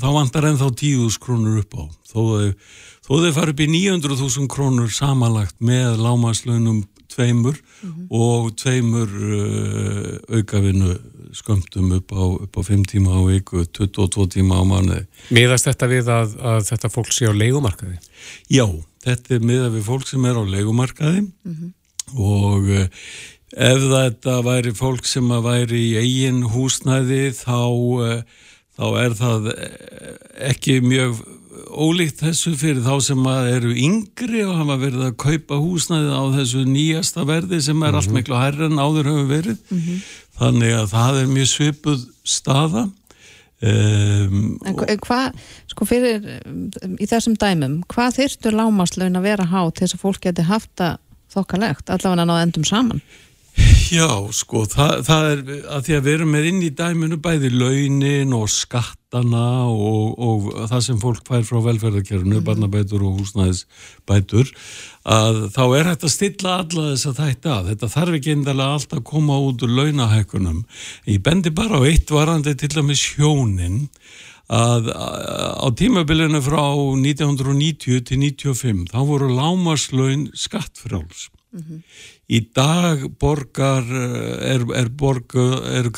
þá vantar ennþá 10.000 krónur upp á þó þau þó þau fara upp í 900.000 krónur samanlagt með lámaslaunum tveimur mm -hmm. og tveimur uh, aukavinu skömmtum upp á, upp á 5 tíma á viku, 22 tíma á manni. Miðast þetta við að, að þetta fólk sé á leikumarkaði? Já, þetta er miða við fólk sem er á leikumarkaði mm -hmm. og uh, ef þetta væri fólk sem að væri í eigin húsnæði þá, uh, þá er það ekki mjög ólíkt þessu fyrir þá sem eru yngri og hafa verið að kaupa húsnæði á þessu nýjasta verði sem er mm -hmm. allt mhm. miklu hærra en áður hefur verið mm -hmm. þannig að það er mjög svipuð staða um, En hvað, sko fyrir í þessum dæmum, hvað þyrstu lámaslaun að vera há til þess að fólk geti haft það þokkalegt, allavega að ná endum saman? Já, sko, það, það er að því að við erum með inn í dæminu bæði launin og skattana og, og það sem fólk fær frá velferðarkerfunu, mm. barnabætur og húsnæðisbætur, að þá er hægt að stilla alla þess að þetta að. Þetta þarf ekki eindalega alltaf að koma út úr launahækunum. Ég bendi bara á eitt varandi til að með sjónin að á tímabilinu frá 1990 til 1995 þá voru lámaslaun skattfráls. Mm -hmm. Í dag borgar er, er, borg, er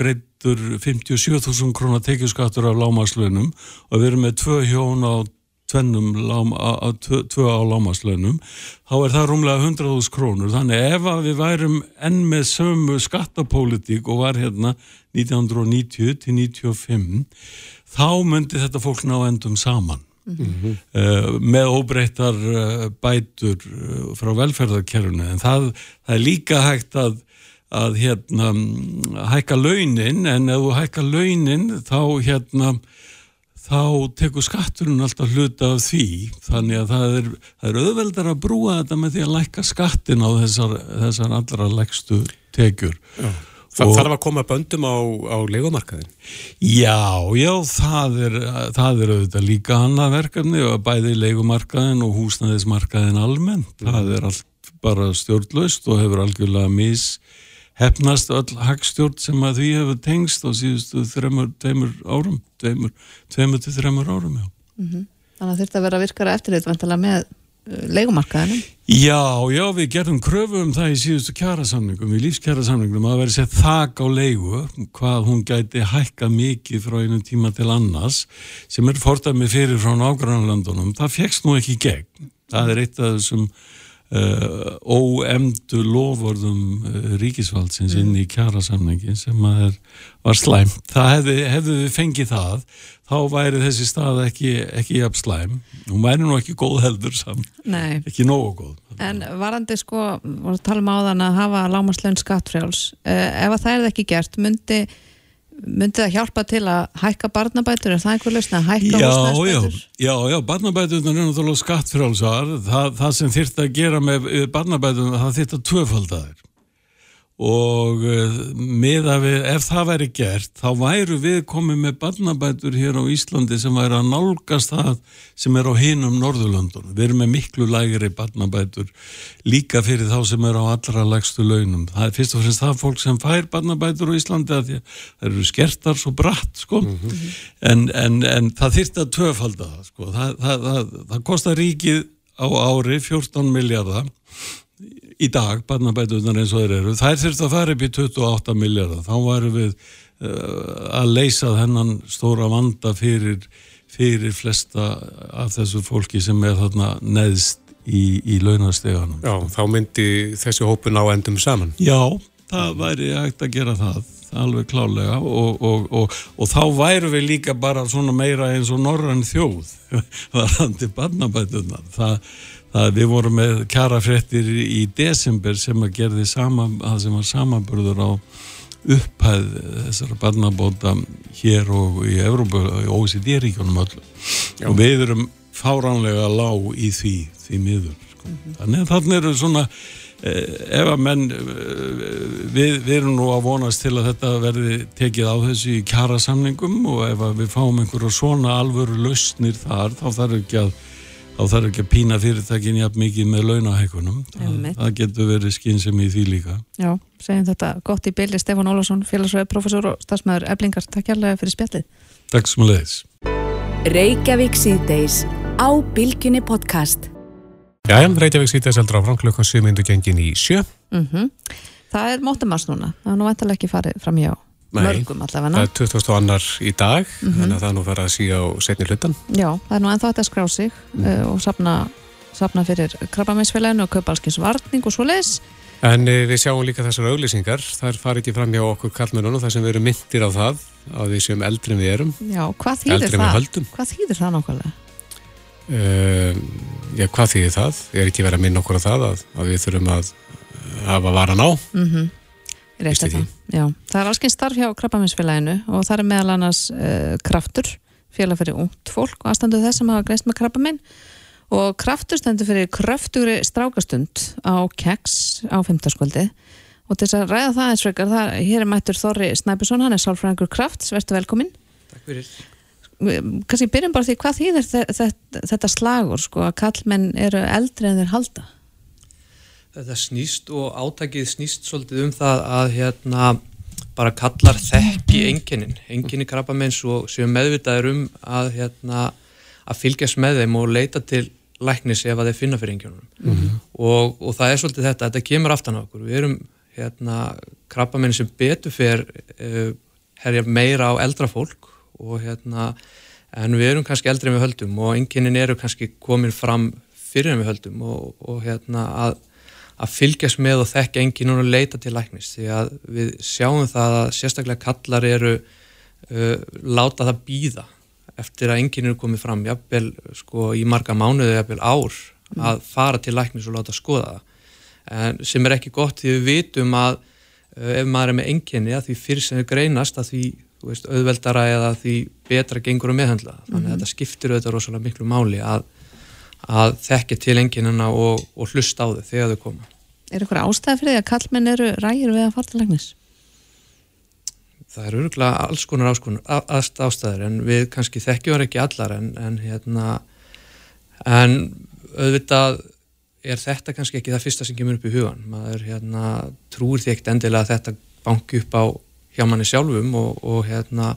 greittur 57.000 krónar tekjuskattur af lámaslönum og við erum með tvö hjón á tvennum á, tvö á lámaslönum þá er það rúmlega 100.000 krónur. Þannig ef við værum enn með sömu skattapólitík og var hérna 1990 til 1995 þá myndi þetta fólk ná endum saman. Mm -hmm. uh, með óbreyttar uh, bætur uh, frá velferðarkerfunu en það, það er líka hægt að, að hérna, hækka launin en ef þú hækka launin þá hérna þá tekur skatturinn alltaf hluta af því þannig að það er, það er auðveldar að brúa þetta með því að lækka skattin á þessar, þessar allra leggstu tekjur Já Það þarf að koma böndum á, á legomarkaðin? Já, já, það er, það er auðvitað líka annað verkefni og bæði legomarkaðin og húsnæðismarkaðin almennt. Mm. Það er allt bara stjórnlaust og hefur algjörlega mis hefnast öll hagstjórn sem að því hefur tengst á síðustu þreymur, tveimur árum, tveimur, tveimur til þreymur árum. Mm -hmm. Þannig að þetta verður að virkara eftir þetta með leikumarkaðinu? Já, já, við gerðum kröfu um það í síðustu kjærasamningum, í lífskjærasamningum að vera sett þak á leiku, hvað hún gæti hækka mikið frá einu tíma til annars, sem er forðað fyrir frá nágrannlandunum, það fegst nú ekki gegn. Það er eitt af þessum uh, óemdu lofvorðum uh, ríkisvaldsins mm. inn í kjærasamningin sem er, var slæmt. Það hefði, hefði við fengið það þá væri þessi stað ekki, ekki jafn slæm. Hún væri nú ekki góð heldur samt, Nei. ekki nógu góð. En varandi sko, voru að tala um áðan að hafa lámaslön skattfrjáls, uh, ef það er ekki gert, myndi, myndi það hjálpa til að hækka barnabætur, er það einhver lausna að hækka húsnæðsbætur? Já, já, já, barnabætur er náttúrulega skattfrjálsar, það, það sem þýrt að gera með barnabætur, það þýrt að tvöfaldaðir og með að við, ef það væri gert þá væru við komið með barnabætur hér á Íslandi sem væri að nálgast það sem er á hinum Norðurlöndunum. Við erum með miklu lægri barnabætur líka fyrir þá sem er á allra lægstu launum. Það er fyrst og fremst það fólk sem fær barnabætur á Íslandi að því að það eru skertar svo bratt sko mm -hmm. en, en, en það þýrt að töfalda það sko. Það, það, það, það kostar ríkið á ári 14 miljardar í dag, barnabætunar eins og þeir eru, þær þurft að fara upp í 28 miljardar, þá varum við uh, að leysa þennan stóra vanda fyrir, fyrir flesta af þessu fólki sem er þarna neðst í, í launasteganum. Já, þá myndi þessi hópun á endum saman. Já, það væri hægt að gera það alveg klálega og, og, og, og þá væru við líka bara svona meira eins og norrann þjóð varandi barnabætunar það það við vorum með kjarafrettir í desember sem að gerði sama, það sem var samanburður á upphæð þessara barnabóta hér og í Európa og í OECD-ríkjónum öll. Og við erum fáránlega lág í því, því miður sko. þannig að þannig eru svona eh, ef að menn eh, við, við erum nú að vonast til að þetta verði tekið á þessu í kjara samningum og ef að við fáum einhverja svona alvöru lausnir þar þá þarf ekki að þá þarf ekki að pína fyrirtækin jafn mikið með launahækunum. Það, það getur verið skynsum í því líka. Já, segjum þetta gott í bylli Stefán Ólafsson, félagsvæði professor og stafsmæður Eblingar, takk kærlega fyrir spjallið Takk sem að leiðis. Reykjavík síðdeis á Bilginni podcast. Jæja, Reykjavík sýtið seldur áfram klukkan 7 myndu gengin í sjö. mm Það er mótamars núna, það er nú vantilega ekki farið fram hjá Nei, mörgum Það allavega er 22. í dag, Mhm. þannig að það nú farið að síða á setni hlutan. Já, það er nú ennþá hægt að skrá sig uh, og safna, safna fyrir krabbameinsfélaginu og kaupa allskins varning og svo leis En e, við sjáum líka þessar auglýsingar, það er farið ekki fram hjá okkur kallmennunum, þar sem við erum myndir á það, að við séum eldri en við erum. Já, hvað þýðir það? Hvað þýðir það nákvæmlega? Uh, já, hvað þýðir það? Ég er ekki verið að minna okkur á það að, að við þurfum að hafa varan á. Mm Rétt er það. Já, það er allskins starf hjá krabbameinsfélaginu og það er meðal annars uh, kraftur, félag fyrir ungt fólk og aðstandu þess sem hafa greist með krabbamein og kraftur stendur fyrir kröftugri strákastund á keks á fimmtarskvöldi og til þess að ræða það eins frekar, það, hér er mættur Þorri Snæbjörnsson, hann er sálfræðingur krafts, verður velkominn. Takk fyrir. Kanski byrjum bara því hvað þýðir þetta, þetta slagur, sko, að kallmenn eru eldri en þeir halda? Þetta snýst og átakið snýst svolítið um það að hérna bara kallar þekki enginnin, enginni krabbamenns og séu meðvitaður um að hérna að fylgjast með þeim og leita til læknis ef að þeir finna fyrir engjunum. Mhm. Og, og það er svolítið þetta, þetta kemur aftan á okkur. Við erum hérna krabbamenn sem betur fyrir uh, herja meira á eldra fólk og hérna en við erum kannski eldri en við höldum og enginnin eru kannski komin fram fyrir en við höldum og, og hérna að, að fylgjast með og þekka enginn og leita til læknis. Því að við sjáum það að sérstaklega kallar eru uh, láta það býða eftir að enginn eru komið fram jafnvel sko í marga mánuði jafnvel ár að fara til læknis og láta skoða það. En sem er ekki gott því við vitum að uh, ef maður er með enginni að því fyrir sem þau greinast að því veist, auðveldara eða því betra gengur að meðhandla þannig að Mhm. þetta skiptir auðvitað rosalega miklu máli að, að þekka til enginnina og, og hlusta á þau þegar þau koma. Er eitthvað ástæði fyrir því að kallmenn eru rægir við að fara til læknis? það eru örgulega alls konar ástæður en við kannski þekkjum ekki allar en, en hérna en auðvitað er þetta kannski ekki það fyrsta sem kemur upp í hugan maður hérna trúir því ekkert endilega að þetta banki upp á hjá manni sjálfum og, og hérna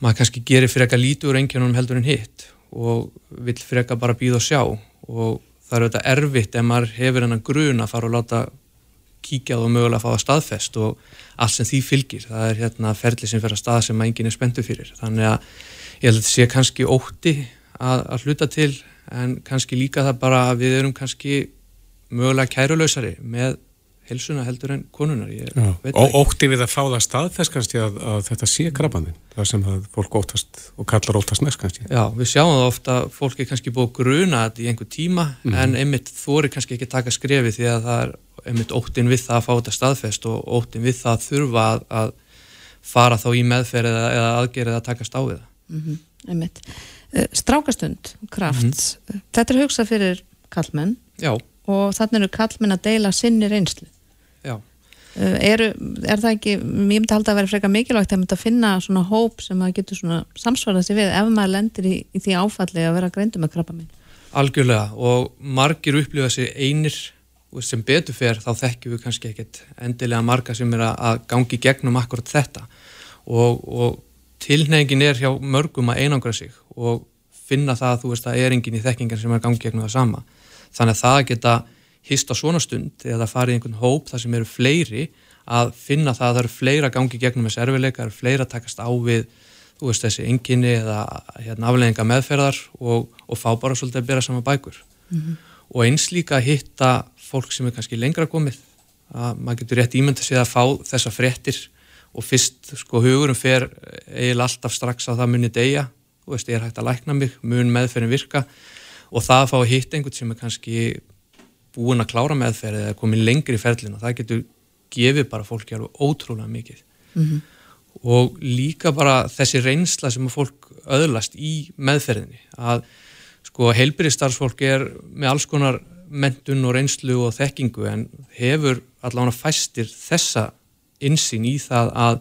maður kannski gerir fyrir eitthvað lítið úr engjarnum heldur en hitt og fyrir eitthvað bara býða og sjá. Og það er auðvitað erfitt ef maður hefur hennan grun að fara og láta kíkja og mögulega að fá það staðfest og allt sem því fylgir, það er hérna ferli sem fer að stað sem enginn er spenntu fyrir. Þannig að ég held að þetta sé kannski ótti að, að hluta til en kannski líka það bara að við erum kannski mögulega kærulausari með helsuna heldur en konunar ég Já, veit og það ótti við að fá það staðfest kannski að, að þetta sé krabbanin, það sem að fólk óttast og kallar óttast mest kannski. Já, við sjáum það ofta að fólk er kannski búið gruna þetta í einhver tíma Mhm. en einmitt þóri kannski ekki að taka skrefi því að það er einmitt óttin við það að fá þetta staðfest og óttin við það að þurfa að, að fara þá í meðferð eða, eða aðgerið að við það. Mm -hmm. Strákastund, kraft þetta er hugsað fyrir kallmenn Já, og þannig eru kallmenn að deila sinni reynslu Uh, eru, er það ekki, ég myndi halda að vera frekar mikilvægt að mynda að finna svona hóp sem að getur svona samsvarað sér við ef maður lendir í, í því áfalli að vera greindu með krabba minn Algjörlega og margir upplifa sig einir sem betur fer þá þekkjum við kannski ekkert endilega marga sem er að- gangi gegnum akkurat þetta. Og, og tilnefingin er hjá mörgum að einangra sig og finna það að þú veist að er enginn í þekkingar sem er gangi gegnum það sama. Þannig að það að geta hist á svona stund eða farið í einhvern hóp þar sem eru fleiri að finna það að það eru fleira gangi gegnum þessi erfileika, það eru fleira að takast á við þú veist þessi enginni eða hérna, afleðinga meðferðar og, og fá bara svolítið að bera sama bækur. Og eins líka að hitta fólk sem er kannski lengra komið að maður getur rétt ímynda sig að fá þessa fréttir og fyrst sko hugurum fer eiginlega alltaf strax að það muni deyja þú veist, ég er hægt að lækna mig, mun meðferðin virka og það að fá að hitta einhvern sem er kannski búin að klára meðferð eða komin lengri í ferlina, það getur gefið bara fólki alveg ótrúlega mikið Mhm. og líka bara þessi reynsla sem fólk öðlast í meðferðinni að sko heilbyrðistarfsfólk er með alls konar mentun og reynslu og þekkingu en hefur allavega fæstir þessa insýn í það að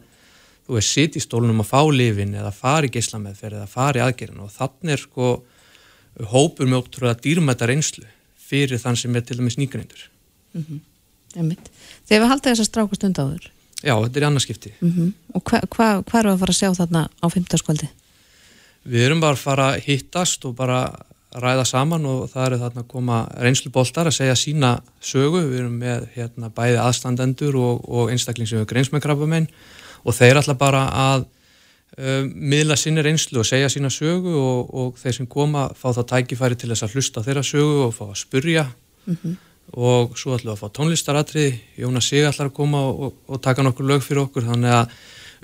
þú veist, sitt í stólunum að fá lifin eða fari geyslameðferð eða fari aðgerðin og þannig er sko hópur með ótrúlega dýrmæta reynslu fyrir þann sem er til dæmis nýgreindur. Mm -hmm. Þegar við haldum þess að stráka stund áður? Já, þetta er í annarskipti. Mm -hmm. Og hvað hva, hva eru að fara að sjá þarna á 15. skvöldi? Við erum bara að fara að hittast og bara ræða saman og það eru þarna að koma reynsluboltar að segja sína sögu. Við erum með hérna, bæði aðstandendur og, og einstakling sem er greinsmenngrafumenn og þeir ætla bara að uh, miðla sinni reynslu og segja sína sögu og, og þeir sem koma fá það tækifæri til þess að hlusta þeirra sögu og fá að spurja mm -hmm. og svo ætlum við að fá tónlistaratriði Jónas Sig ætlar að koma og, og taka nokkur lög fyrir okkur þannig að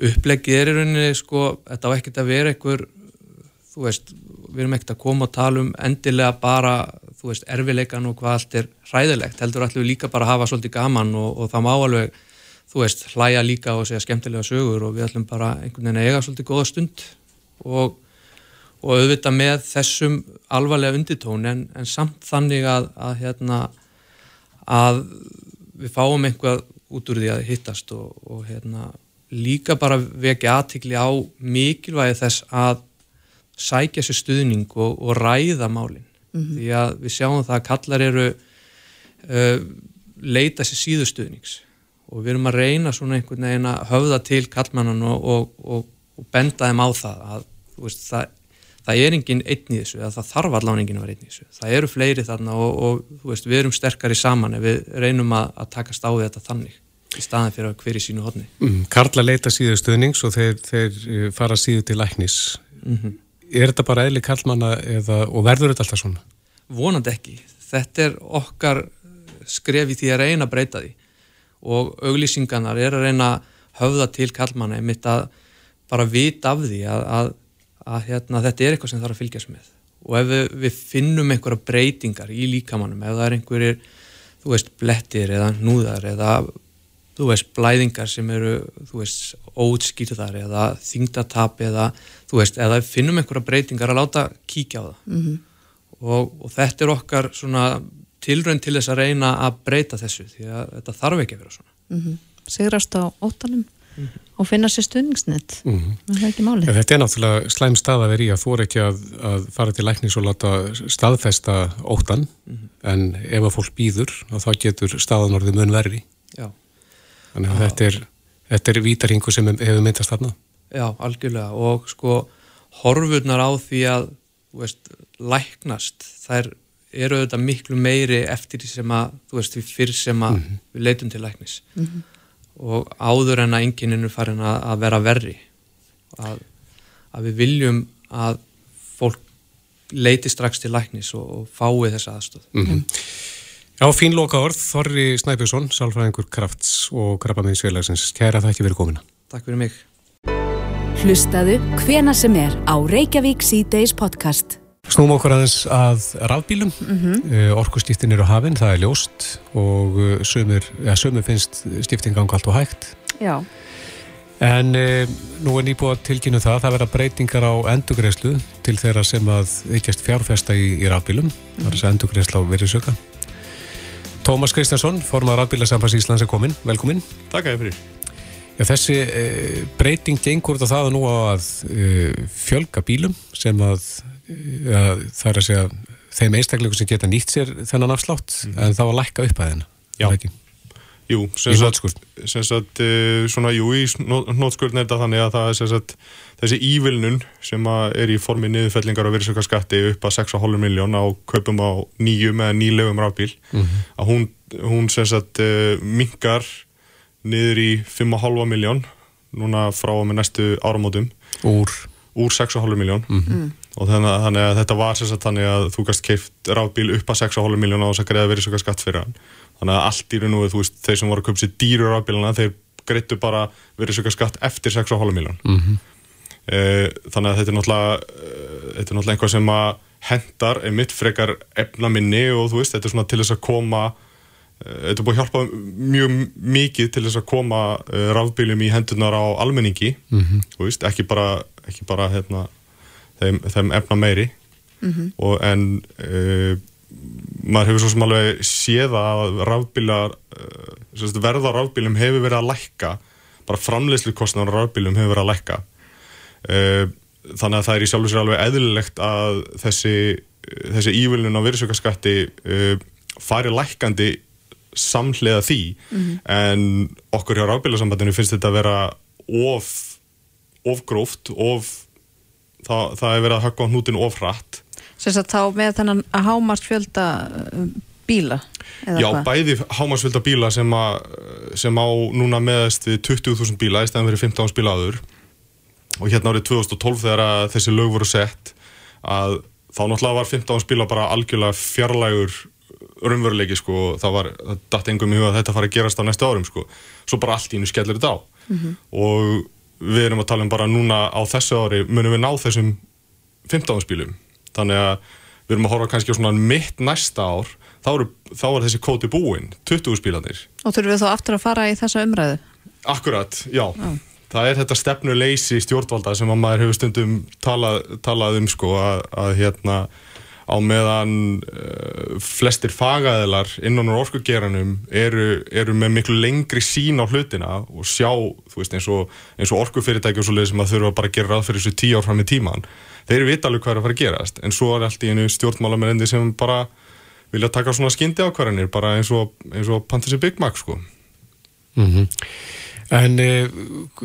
upplegið er í rauninni sko, þetta á ekkert að vera einhver þú veist, við erum ekkert að koma og tala um endilega bara, þú veist, erfileikan og hvað allt er hræðilegt, heldur við líka bara að hafa svolítið gaman og, og það má alveg þú veist, hlæja líka og segja skemmtilega sögur og við ætlum bara einhvern veginn að eiga svolítið góða stund og, og auðvitað með þessum alvarlega unditón en, en samt þannig að, að hérna að við fáum einhvað út úr því að hittast og, og hérna líka bara vekja aðtikli á mikilvægi þess að sækja sér stuðning og, og ræða málinn mm -hmm. því að við sjáum það að kallar eru uh, leita sér síðustuðnings og við erum að reyna svona einhvern veginn að höfða til kallmannan og, og, og, og benda þeim á það að veist, það, það er enginn einn í þessu, það þarf allavega enginn að vera einn í þessu, það eru fleiri þarna og veist, við erum sterkari saman ef við reynum að, að takast á þetta þannig í staðan fyrir að hverju sínu hodni mm, Karla leita síðu stöðnings og þeir, þeir fara síðu til læknis. Mm -hmm. Er þetta bara eðli kallmanna eða, og verður þetta alltaf svona? Vonandi ekki, þetta er okkar skref í því að reyna að breyta því og auglýsingarnar er að reyna að höfða til kallmanna einmitt að bara vita af því að, að, að hérna, þetta er eitthvað sem þarf að fylgjast með og ef við, við finnum einhverja breytingar í líkamannum, ef það er einhverjir þú veist, blettir eða núðar eða, þú veist, blæðingar sem eru, þú veist, ótskýrðar eða þingdatap eða þú veist, eða finnum einhverja breytingar að láta kíkja á það mm -hmm. og, og þetta er okkar svona tilrönd til þess að reyna að breyta þessu því að þetta þarf ekki að vera svona mm -hmm. Sigrast á óttanum mm -hmm. og finna sér stundingsnett mm -hmm. það er ekki málið. Þetta er náttúrulega slæm stað að vera í að þú er ekki að, að fara til læknis og láta staðfesta óttan en ef að fólk býður þá getur staðan orðið mun verri Já. þannig að Já. þetta er þetta er vítaringu sem hefur myndast þarna Já, algjörlega og sko horfurnar á því að veist, læknast þær eru auðvitað miklu meiri eftir því sem að, þú veist, því fyrr sem að mm -hmm. við leitum til læknis. Mm -hmm. og áður en að enginninu farin að, að vera verri að, að við viljum að fólk leiti strax til læknis og, og fái þessa aðstöð mm -hmm. Já, fín loka orð, Þorri Snæbjörnsson Sálfræðingur Krafts og Krabbaminsfélagsins Kæra þakki fyrir komina Takk fyrir mig. Hlustaðu hvena sem er á Reykjavík C-Days podcast Snúm okkur aðeins að rafbílum, mm -hmm. Eh, orkustíftin eru hafinn, það er ljóst og eh, sömur, ja, sömur finnst stíftin ganga allt og hægt. Já. En e, nú er nýbúið tilkynnu það, það verða breytingar á endugreislu til þeirra sem að ekkert fjárfesta í, í rafbílum, mm -hmm. það er þess að endugreisla á virðisöka. Tómas Kristjánsson, formar rafbílasambans Íslands er komin, velkomin. Takk að þið fyrir. Já, þessi e, breyting gengur þetta það nú að e, fjölga bílum sem að ja, það er að segja þeim einstakleikum sem geta nýtt sér þennan afslátt mm. en þá að lækka upp að henn Já, jú, sem sagt, sem sagt svona, jú, í nótskurðin er þetta þannig að það er sem sagt þessi ívilnun sem er í formi niðurfellingar og virðsökarskatti upp að 6,5 miljón á kaupum á nýjum eða nýlegum rafbíl mm -hmm. að hún, hún sem sagt mingar niður í 5,5 miljón núna frá með næstu áramótum. Úr, úr 6,5 miljón mm. -hmm og þannig, þannig að þetta var sérstaklega þannig að þú gæst keift ráðbíl upp að 6,5 miljóna og þess að greiða verið svona skatt fyrir hann þannig að allt í raun og veist þeir sem voru að köpa sér dýru ráðbíluna þeir greittu bara verið svona skatt eftir 6,5 miljón mm -hmm. þannig að þetta er náttúrulega e, þetta er náttúrulega einhvað sem að hendar einmitt frekar efnaminni og þú veist þetta er svona til þess að koma e, þetta er búin að hjálpa mjög mikið til þess að koma e, ráðbílum í hendunar á almenningi mm -hmm. veist, ekki bara, ekki bara hérna þeim, þeim efna meiri Mhm. og en uh, maður hefur svo sem alveg séð að rafbílar uh, sem sagt, verð á rafbílum hefur verið að lækka bara framleiðslu kostnar á rafbílum hefur verið að lækka uh, þannig að það er í sjálfu sér alveg eðlilegt að þessi, þessi ívilun á virðsökkaskatti fari lækkandi samhliða því Mhm. en okkur hjá rafbílasambandinu finnst þetta að vera of ofgróft of það, það er verið að höggva á hnútin of hratt. Sem sagt þá með þennan að hámast fjölda uh, bíla Já, hvað? bæði hámasfjölda bíla sem, a, sem á núna meðast við 20.000 bíla í stæðan fyrir 15 bíla áður. Og hérna árið 2012 þegar að þessi lög voru sett að þá náttúrulega var 15 bíla bara algjörlega fjarlægur raunveruleiki sko, það var, það datt engum í huga að þetta fara að gerast á næstu árum sko, svo bara allt í innu skellir þetta á. Mhm. og við erum að tala um bara núna á þessu ári munum við ná þessum 15 bílum þannig að við erum að horfa kannski á svona mitt næsta ár þá, eru, þá er þessi kóti búinn 20 bílanir og þurfum við þá aftur að fara í þessa umræðu? Akkurat, já. Það er þetta stefnuleysi stjórnvalda sem að maður hefur stundum talað, talað um sko að, að hérna á meðan uh, flestir fagaðilar innan úr orkugeranum eru, eru með miklu lengri sín á hlutina og sjá, þú veist, eins og, eins og orkufyrirtæki og svo leið sem að þurfa bara að gera ráð fyrir þessu tíu ár fram í tíman. Þeir vita alveg hvað er að fara að gerast, en svo er allt í einu stjórnmálamennendi sem bara vilja taka svona skyndi ákvarðanir, bara eins og, og Pantassi Big Mac, sko. Mm En uh,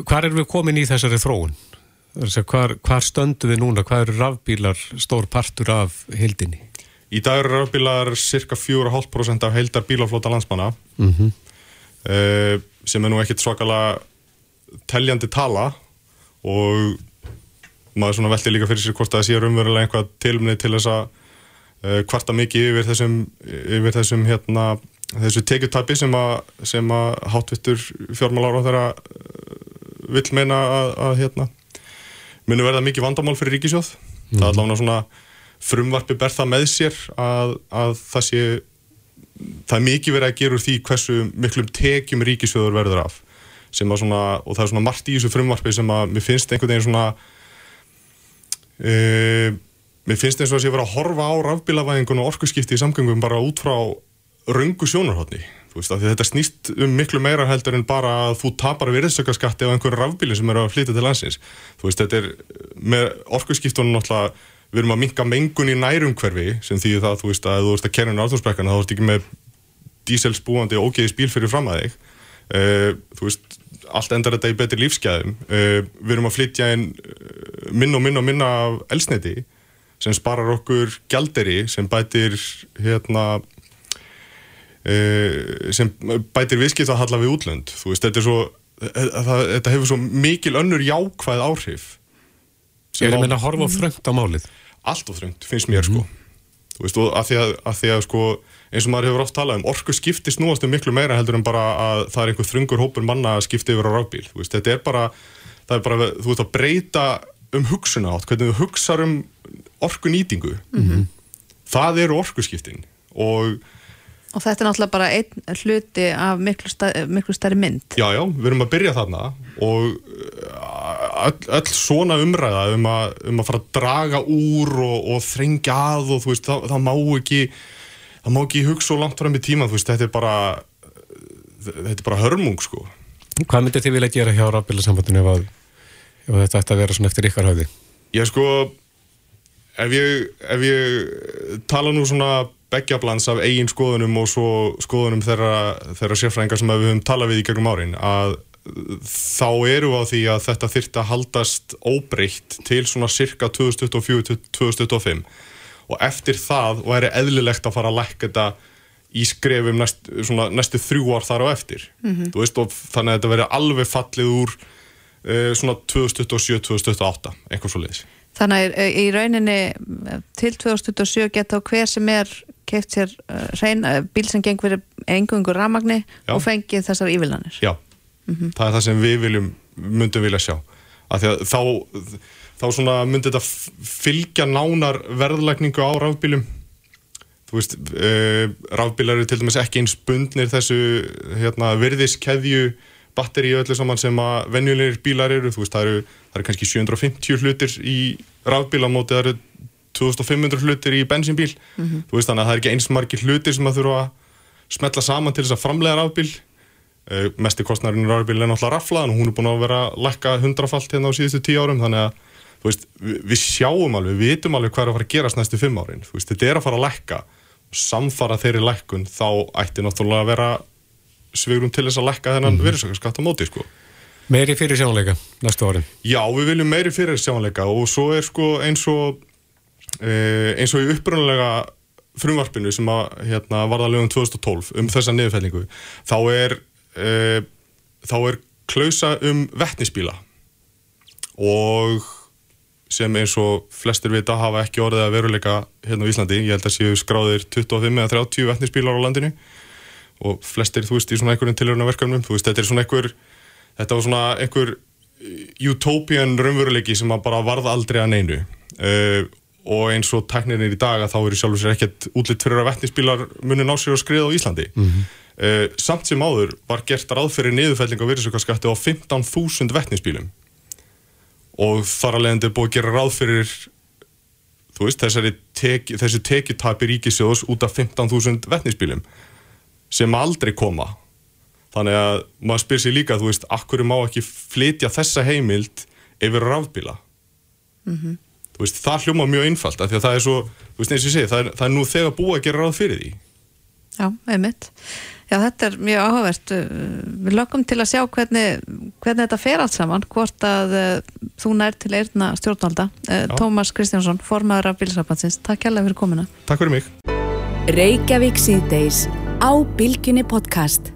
hvar erum við komin í þessari þróun? Að hvar, hvar stöndum við núna? Hvað eru rafbílar stór partur af hildinni? Í dag eru rafbílar cirka 4,5% af heildar bílaflóta landsmanna Mm -hmm. uh, sem er nú ekkit svakalega teljandi tala og maður svona velti líka fyrir sér hvort það sé raunverulega einhvað tilumni til þess að uh, kvarta mikið yfir þessum, yfir þessum hérna, þessu tekjutabi sem að, sem að hátvittur fjármálar á þeirra uh, vill meina að, að hérna, muni verða mikið vandamál fyrir ríkisjóð það er allavega svona frumvarpi ber það með sér að, að það sé það er mikið verið að gera úr því hversu miklum tekjum ríkisjóður verður af. Sem að svona, og það er svona margt í þessu frumvarpi sem að mér finnst einhvern veginn svona uh, mér finnst eins og að sé verið að horfa á rafbílavæðingun og orkuskipti í samgöngum bara út frá röngu sjónarhóttni veist, þetta snýst um miklu meira heldur en bara að þú tapar virðsökkaskatti á einhverju rafbíli sem eru að flytja til landsins. Þú veist, þetta er með orkuskiptunum náttúrulega við erum að minka mengun í nærumhverfi sem því það, þú veist, að þú ert að kerja inn á alþjóðsbrekkana þá ert ekki með díselspúandi ógeðis bíl fyrir fram að þig. Uh, þú veist, allt endar þetta í betri lífsgæðum. Uh, við erum að flytja inn uh, minna og minna og minna af elsniti sem sparar okkur gjalderi sem bætir hérna sem bætir viðskipt að halla við útlönd. Þú veist, þetta er svo það, þetta hefur svo mikil önnur jákvæð áhrif sem Erum á- við að horfa þröngt á málið? allt of þröngt, finnst mér sko. Þú veist, og að því að, að því að sko eins og maður hefur oft talað um, orku skipti snúast um miklu meira heldur en bara að það er einhver þröngur hópur manna að skipta yfir á rafbíl. Þú veist, þetta er bara, það er bara þú veist að breyta um hugsuna átt hvernig þú hugsar um orku nýtingu Mhm. það eru orkuskiptin og og þetta er náttúrulega bara einn hluti af miklu, stað, miklu stærri mynd Já, já, við erum að byrja þarna og uh, öll, öll svona umræða um að, um að fara að draga úr og, og þrengja að og þú veist, það, það má ekki það má ekki hugsa svo langt fram í tíma þú veist, þetta er bara þetta er bara hörmung, sko Hvað myndir þið vilja gera hjá rafbílasambandinu ef, að, ef þetta ætti að vera svona eftir ykkar höfði? Ég sko ef ég, ef ég tala nú svona beggjablans af eigin skoðunum og svo skoðunum þeirra, sérfræðingar sem við höfum talað við í gegnum árin að þá eru á því að þetta þyrfti að haldast óbreytt til svona cirka 2024-2025 og eftir það væri eðlilegt að fara að lækka þetta í skrefum næst, svona, næstu þrjú ár þar á eftir. Mhm. Þú veist, og þannig að þetta veri alveg fallið úr uh, svona 2027-2028 eitthvað svo leiðis þannig að í rauninni eh, til 2027 geta á hver sem er keift sér uh, uh, bíl sem geng fyrir engungur ramagni Já. og fengið þessar ívillanir Já, það er það sem við viljum, myndum vilja sjá. Því að þá, þá svona myndi þetta fylgja nánar verðlækningu á rafbílum. Þú veist uh, rafbílar eru til dæmis ekki eins bundnir þessu hérna, virðiskeðju batteríu öllu saman sem að venjulegir bílar eru, þú veist það eru, það eru kannski 750 hlutir í rafbíla mótið það eru 2500 hlutir í bensínbíl Mhm. þú veist þannig að það er ekki eins margir hlutir sem að þurfa að smetla saman til þess að framlega rafbíl uh, mesti kostnærin í rafbíl er náttúrulega raflaðan og hún er búin að vera að lækka hundrafalt hérna á síðustu tíu árum þannig að þú veist, við, við sjáum alveg, við vitum alveg hvað er að fara að gerast næstu fimm árin þú veist, þetta er að fara að lækka og samfara þeirri lækkun þá ætti náttúrulega að vera svigrum til þess að lækka þennan mm -hmm. skatt á móti sko. Meiri fyrir sjónleika næstu árin Já, við viljum meiri fyrir sjónleika og svo er sko eins og e, eins og í upprunalega frumvarpinu sem að hérna, varða lögum 2012 um þessa niðurfellingu þá er e, þá er klausa um vettnisbíla og sem eins og flestir vita hafa ekki orðið að veruleika hérna á Íslandi, ég held að séu skráðir 25 eða 30 vettnisbílar á landinu. Og flestir, þú veist, í svona einhverjum tilhörna verkefnum, þú veist, þetta er svona einhver þetta var svona einhver utopian raunveruleiki sem að bara varða aldrei að neinu. Uh, og eins og tekninir í dag að þá eru sjálfur sér ekkert útlitt fyrir að vettnisbílar muni ná sér og skriða á Íslandi Mhm. uh, samt sem áður var gert ráð fyrir niðurfelling á virðisaukaskatti á 15.000 vettnisbílum og þar að leiðandi er búið að gera ráð fyrir þú veist, þessari teki, þessi tekitapi ríkisjóðs út af 15.000 vettnisbílum sem aldrei koma þannig að maður spyr sér líka, þú veist, akkur má ekki flytja þessa heimild yfir rafbíla Mhm. þú veist, það hljóma mjög einfalt af því að það er svo, þú veist, eins og ég segi, það er, það er nú þegar búið að gera ráð fyrir því Já, einmitt. Já, þetta er mjög áhugavert. Uh, Við lögum til að sjá hvernig, hvernig þetta fer allt saman, hvort að uh, þú nær til eirna stjórnvalda. Uh, Tómas Kristjánsson, formaður af Bilsabansins. Takk kærlega fyrir komuna. Takk fyrir mig. Reykjavík síðdeis á Bilginni podcast.